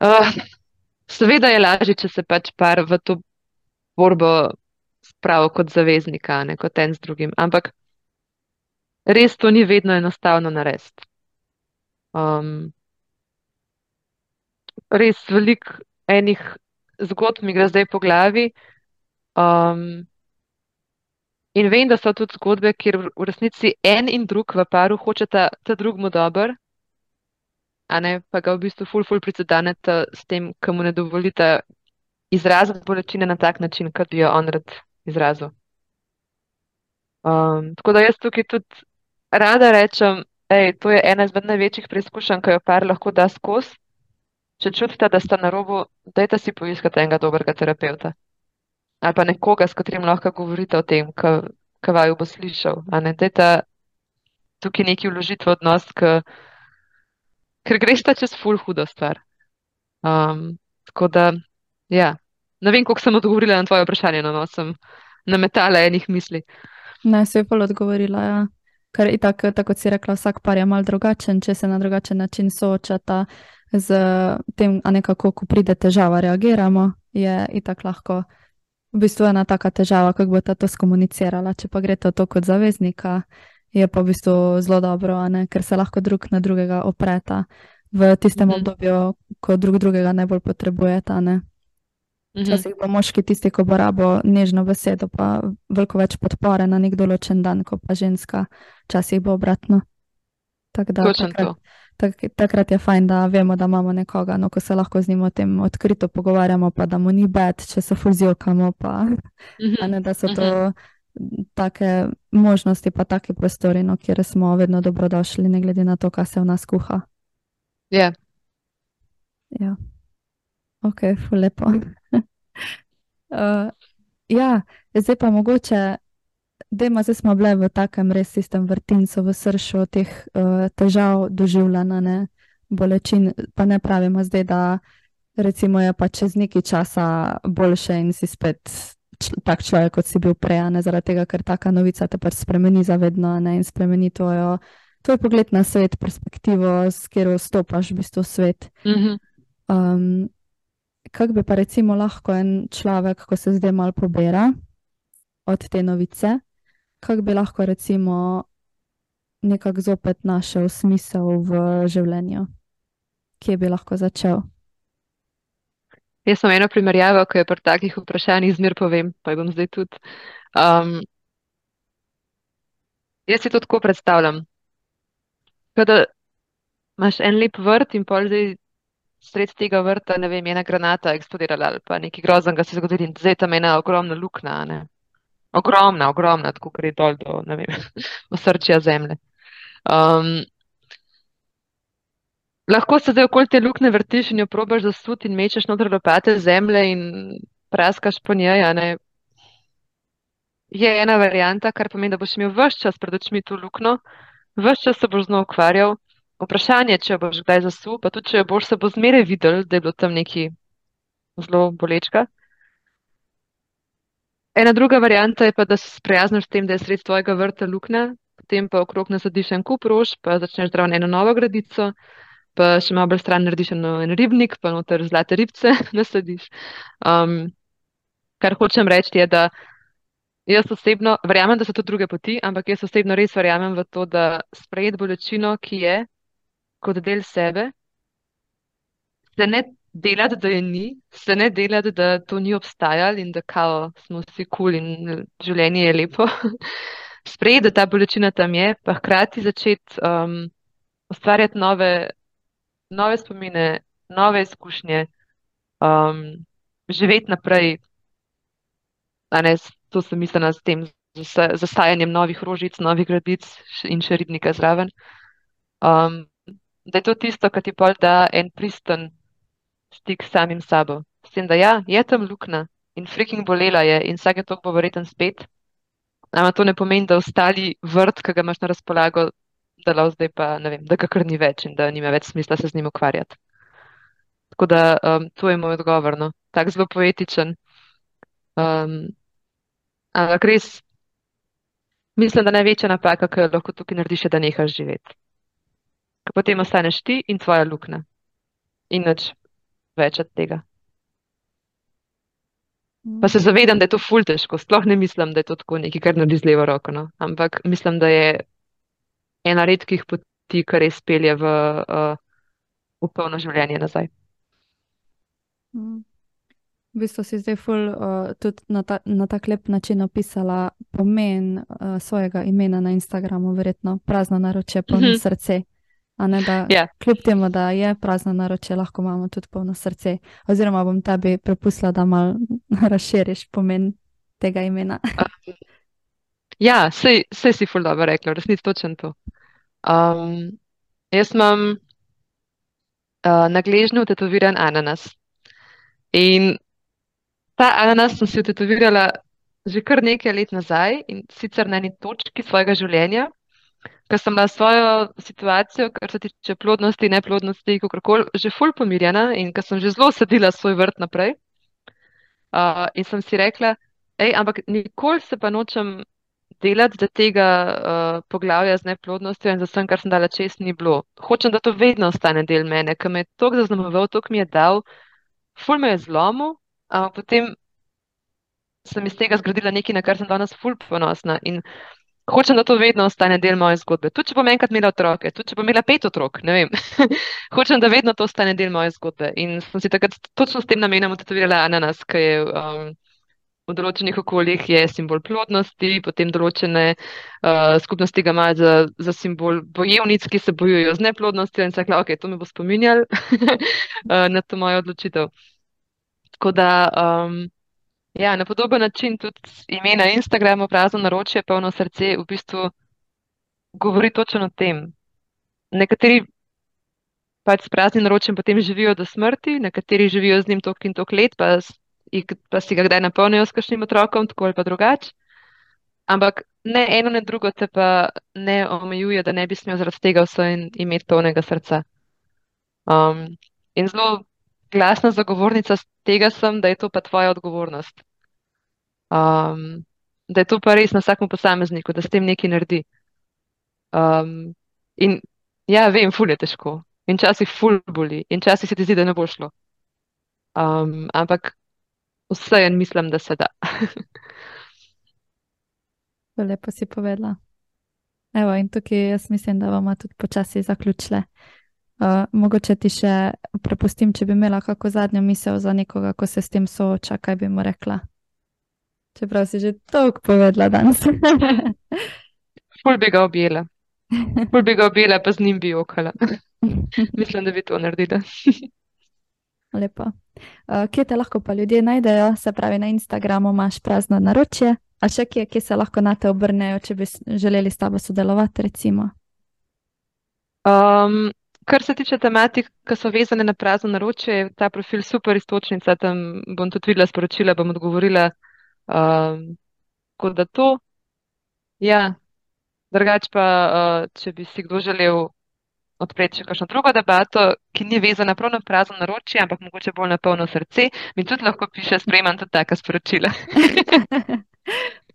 Uh, seveda je lažje, če se pač par v to borbo spravi kot zaveznika, ne kot en z drugim, ampak res to ni vedno enostavno narediti. Um, res veliko enih zgodb mi gre zdaj po glavi. Um, in vem, da so tudi zgodbe, kjer v resnici en in drug v paru hočeta ta drugmu dober, a ne pa ga v bistvu ful, ful prizadeneta s tem, ki mu ne dovolita izraziti bolečine na tak način, kot bi jo on rad izrazil. Um, tako da jaz tukaj tudi rada rečem, ej, to je ena izmed največjih preizkušenj, ki jo par lahko da skozi. Če čutite, da ste na robu, dajte si poiskati enega dobrega terapeuta. Ali pa nekoga, s katerim lahko govorite o tem, ki vaju bo slišal. Ne dajte tukaj neki vložiti v odnos, k, ker greste čez ful hudo stvar. Um, tako da, ja, ne vem, koliko sem odgovorila na tvoje vprašanje, no, no sem nametala enih misli. Ne, se je pol odgovorila, ja. Ker itak, tako kot si rekla, vsak par je mal drugačen, če se na drugačen način soočata z tem, a nekako, ko pride težava, reagiramo, je itak lahko v bistvu ena taka težava, kako bo ta to skomunicirala. Če pa gre to kot zaveznika, je pa v bistvu zelo dobro, ne, ker se lahko drug na drugega opreta v tistem Mhm. obdobju, ko drug drugega najbolj potrebujeta, ne. Včasih bo moški tisti, ko bo rabo nežno besedo, pa veliko več podpore na nek določen dan, ko pa ženska, včasih bo obratno. Tako da takrat, tak, takrat je fajn, da vemo, da imamo nekoga, no, ko se lahko z njim o tem odkrito pogovarjamo, pa da mu ni bed, če se fuzijokamo, pa mm -hmm. ne, da so to mm -hmm. take možnosti, pa take prostori, no, kjer smo vedno dobrodošli, ne glede na to, kaj se v nas kuha. Yeah. Ja, ok, fulepo. Uh, ja, zdaj pa mogoče Dejmo, zdaj smo bili v takem res sistem vrtincu, v srcu teh uh, težav doživljanja, ne bolečin. Pa ne pravimo zdaj, da recimo je pa čez nekaj časa boljše in si spet tak človek, kot si bil prej, ne zaradi tega, ker taka novica te pač spremeni zavedno ne, in spremeni tvojo, tvoj pogled na svet, perspektivo, s katero vstopaš v bistvu svet. Mm -hmm. um, Kaj bi pa recimo lahko en človek, ko se zdaj malo pobira od te novice, kako bi lahko, recimo, nekako zopet našel smisel v življenju, kje bi lahko začel. Jaz sem eno primerjavo, ko je pri takih vprašanjih zmer povem, pa bom zdaj tudi. Um, jaz si to tako predstavljam. Kada imaš en lep vrt in pol zdaj sred tega vrta, ne vem, ena granata eksplodirala ali pa nekaj groznega se zgodi in zdaj tam ena ogromna luknja, ne ogromna, ogromna, tako je dol do osrčja zemlje. Um, lahko se zdaj okoli te lukne vrtiš in jo probaš zasuti in mečeš noter lopate zemlje in praskaš po njej. Je ena varijanta, kar pomeni, da boš imel vse čas pred očmi to lukno, vse čas se boš z njo ukvarjal. Vprašanje, če boš kdaj zasul, pa tudi če boš se bo zmeraj videl, da je bilo tam neki zelo bolečka. Ena druga varijanta je pa, da se sprijazniš s tem, da je sred tvojega vrta luknja, potem pa okrog nasadiš en kup rož, pa začneš zdravo eno novo gradico, pa še malo bolj stran narediš eno, en ribnik, pa noter zlate ribce nasadiš. Um, kar hočem reči je, da jaz osebno verjamem, da so to druge poti, ampak jaz osebno res verjamem v to, da sprejeti bolečino, ki je kot del sebe, se ne delati, da je ni, se ne delati, da to ni obstajalo in da kao, smo vsi kul cool in življenje je lepo. Sprejeti, da ta bolečina tam je, pa hkrati začeti um, ustvarjati nove, nove spomine, nove izkušnje, um, živeti naprej. Ne, to sem mislila s tem zasajanjem novih rožic, novih gradic in še ribnika zraven. Um, da je to tisto, kar ti pol da en pristen stik s samim sabo. S tem, da ja, je tam luknja in freaking bolela je in vsake to bo verjeten spet. Ampak to ne pomeni, da ostali vrt, ki ga imaš na razpolago, da lao zdaj pa ne vem, da ga kar ni več in da nima več smisla se z njim ukvarjati. Tako da um, to je moj odgovor, no. tak zelo poetičen. Um, ampak res mislim, da največja napaka, ki jo lahko tukaj narediš, je, da nehaš živeti. Ker potem ostaneš ti in tvoja luknja. In nič več od tega. Pa se zavedam, da je to ful težko, sploh ne mislim, da je to tako nekaj, kar naredi z levo roko. No. Ampak mislim, da je ena redkih poti, kar res pelje v, uh, v polno življenje nazaj. V bistvu si zdaj ful, uh, tudi na, ta, na tak lep način opisala pomen uh, svojega imena na Instagramu, verjetno prazno naročje, polno mm -hmm. srce. Ne, da, yeah. Ja. Kljub temu, da je prazno naročje, lahko imamo tudi polno srce. Oziroma, bom tebi prepustila, da malo razširiš pomen tega imena. uh, ja, vse si ful dobro rekla, resnici točen to. Um, jaz imam uh, na gležnju tetoviran ananas. In ta ananas sem si tetovirala že kar nekaj let nazaj in sicer na eni točki svojega življenja ker sem na svojo situacijo, kar se tiče plodnosti, neplodnosti, kako koli, že ful pomirjena in ker sem že zelo sadila svoj vrt naprej. Uh, in sem si rekla, hej, ampak nikoli se pa nočem delati, da tega uh, poglavja z neplodnostjo in za vsem, kar sem dala čez, ni bilo. Hočem, da to vedno ostane del mene, ker me je to zaznamoval, to mi je dal, ful me je zlomil, ampak potem sem iz tega zgradila nekaj, na kar sem danes ful ponosna. In Hočem, da to vedno ostane del moje zgodbe. Tudi če bom enkrat imela otroke, tudi če bom imela pet otrok, ne vem. Hočem, da vedno to ostane del moje zgodbe. In sem si takrat točno s tem namenom tetovirala ananas, ki je um, v določenih okoljih je simbol plodnosti, potem določene uh, skupnosti ga imajo za, za simbol bojevnic, ki se bojujejo z neplodnostjo in se rekla, ok, to me bo spominjal uh, na to mojo odločitev. Tako da, um, ja, na podoben način tudi ime na Instagramu, prazno naročje, polno srce, v bistvu govori točno o tem. Nekateri pač s praznim naročjem potem živijo do smrti, nekateri živijo z njim tok in tok let, pa pa si ga kdaj napolnijo s kakšnim otrokom, tako ali pa drugače. Ampak ne eno, ne drugo te pa ne omejuje, da ne bi smel zaradi tega vse imeti polnega srca. Um, in zelo glasna zagovornica tega sem, da je to pa tvoja odgovornost. Um, da je to pa res na vsakem posamezniku, da s tem nekaj naredi. Um, in ja, vem, ful je težko. In časih ful boli, in časih se ti zdi, da ne bo šlo. Um, ampak vse en mislim, da se da. Lepo si povedala. Evo, in tukaj jaz mislim, da bomo tudi počasi zaključile. Uh, mogoče ti še prepustim, če bi imela kako zadnjo misel za nekoga, ko se s tem sooča, kaj bi mu rekla. Čeprav si že toliko povedala danes. Ful bi ga objela. Ful bi ga objela, pa z njim bi okala. mislim, da bi to naredila. Lepo. Uh, kje te lahko pa ljudje najdejo, se pravi na Instagramu imaš prazno naročje, a še kje, kje se lahko na te obrnejo, če bi želeli s tabo sodelovati, recimo? Um, kar se tiče tematik, ki so vezane na prazno naročje, je ta profil super istočnica, tam bom tudi videla sporočila, bom odgovorila. Um, kot da to. Ja, drugač pa, uh, če bi si kdo želel odpreti še kakšno drugo debato, ki ni vezana prav na prazno naročje, ampak mogoče bolj na polno srce, mi tudi lahko piše, sprejemam tudi taka sporočila.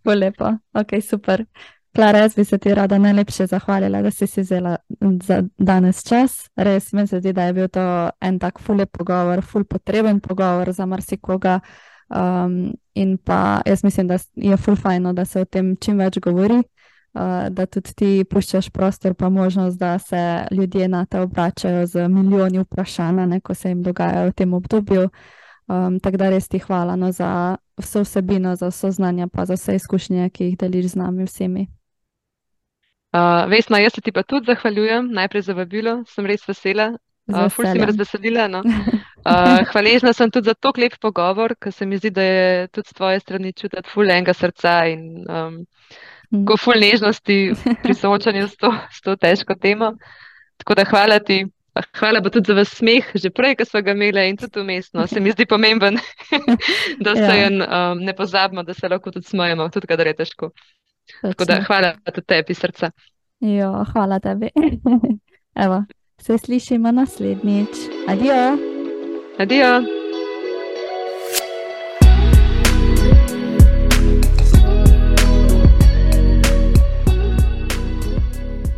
Lepo, ok, super. Klara, jaz bi se ti rada najlepše zahvalila, da si si vzela za danes čas. Res mi se zdi, da je bil to en tak ful pogovor, ful potreben pogovor za marsikoga. Um, in pa jaz mislim, da je ful fajno, da se o tem čim več govori da tudi ti puščaš prostor, pa možnost, da se ljudje na te obračajo z milijoni vprašanj, ko se jim dogaja v tem obdobju. Um, tako da res ti hvala no, za vso vsebino, za vso znanje, pa za vse izkušnje, ki jih deliš z nami vsemi. Uh, Vesna, jaz se ti pa tudi zahvaljujem, najprej za vabilo, sem res vesela. Uh, ful si me razveselila. No. Uh, hvaležna sem tudi za to lep pogovor, ker se mi zdi, da je tudi z tvoje strani čutiti ful enega srca in um, ko ful nežnosti pri soočanju s to, s to težko temo. Tako da hvala ti. Hvala pa tudi za vas smeh, že prej, ko smo ga imeli in tudi umestno. Se mi zdi pomemben, da se ja. um, ne pozabimo, da se lahko tudi smejemo, tudi kadar je težko. Tako da hvala tudi tebi, srca. Jo, hvala tebi. Evo, se slišimo naslednjič. Adijo. Adijo.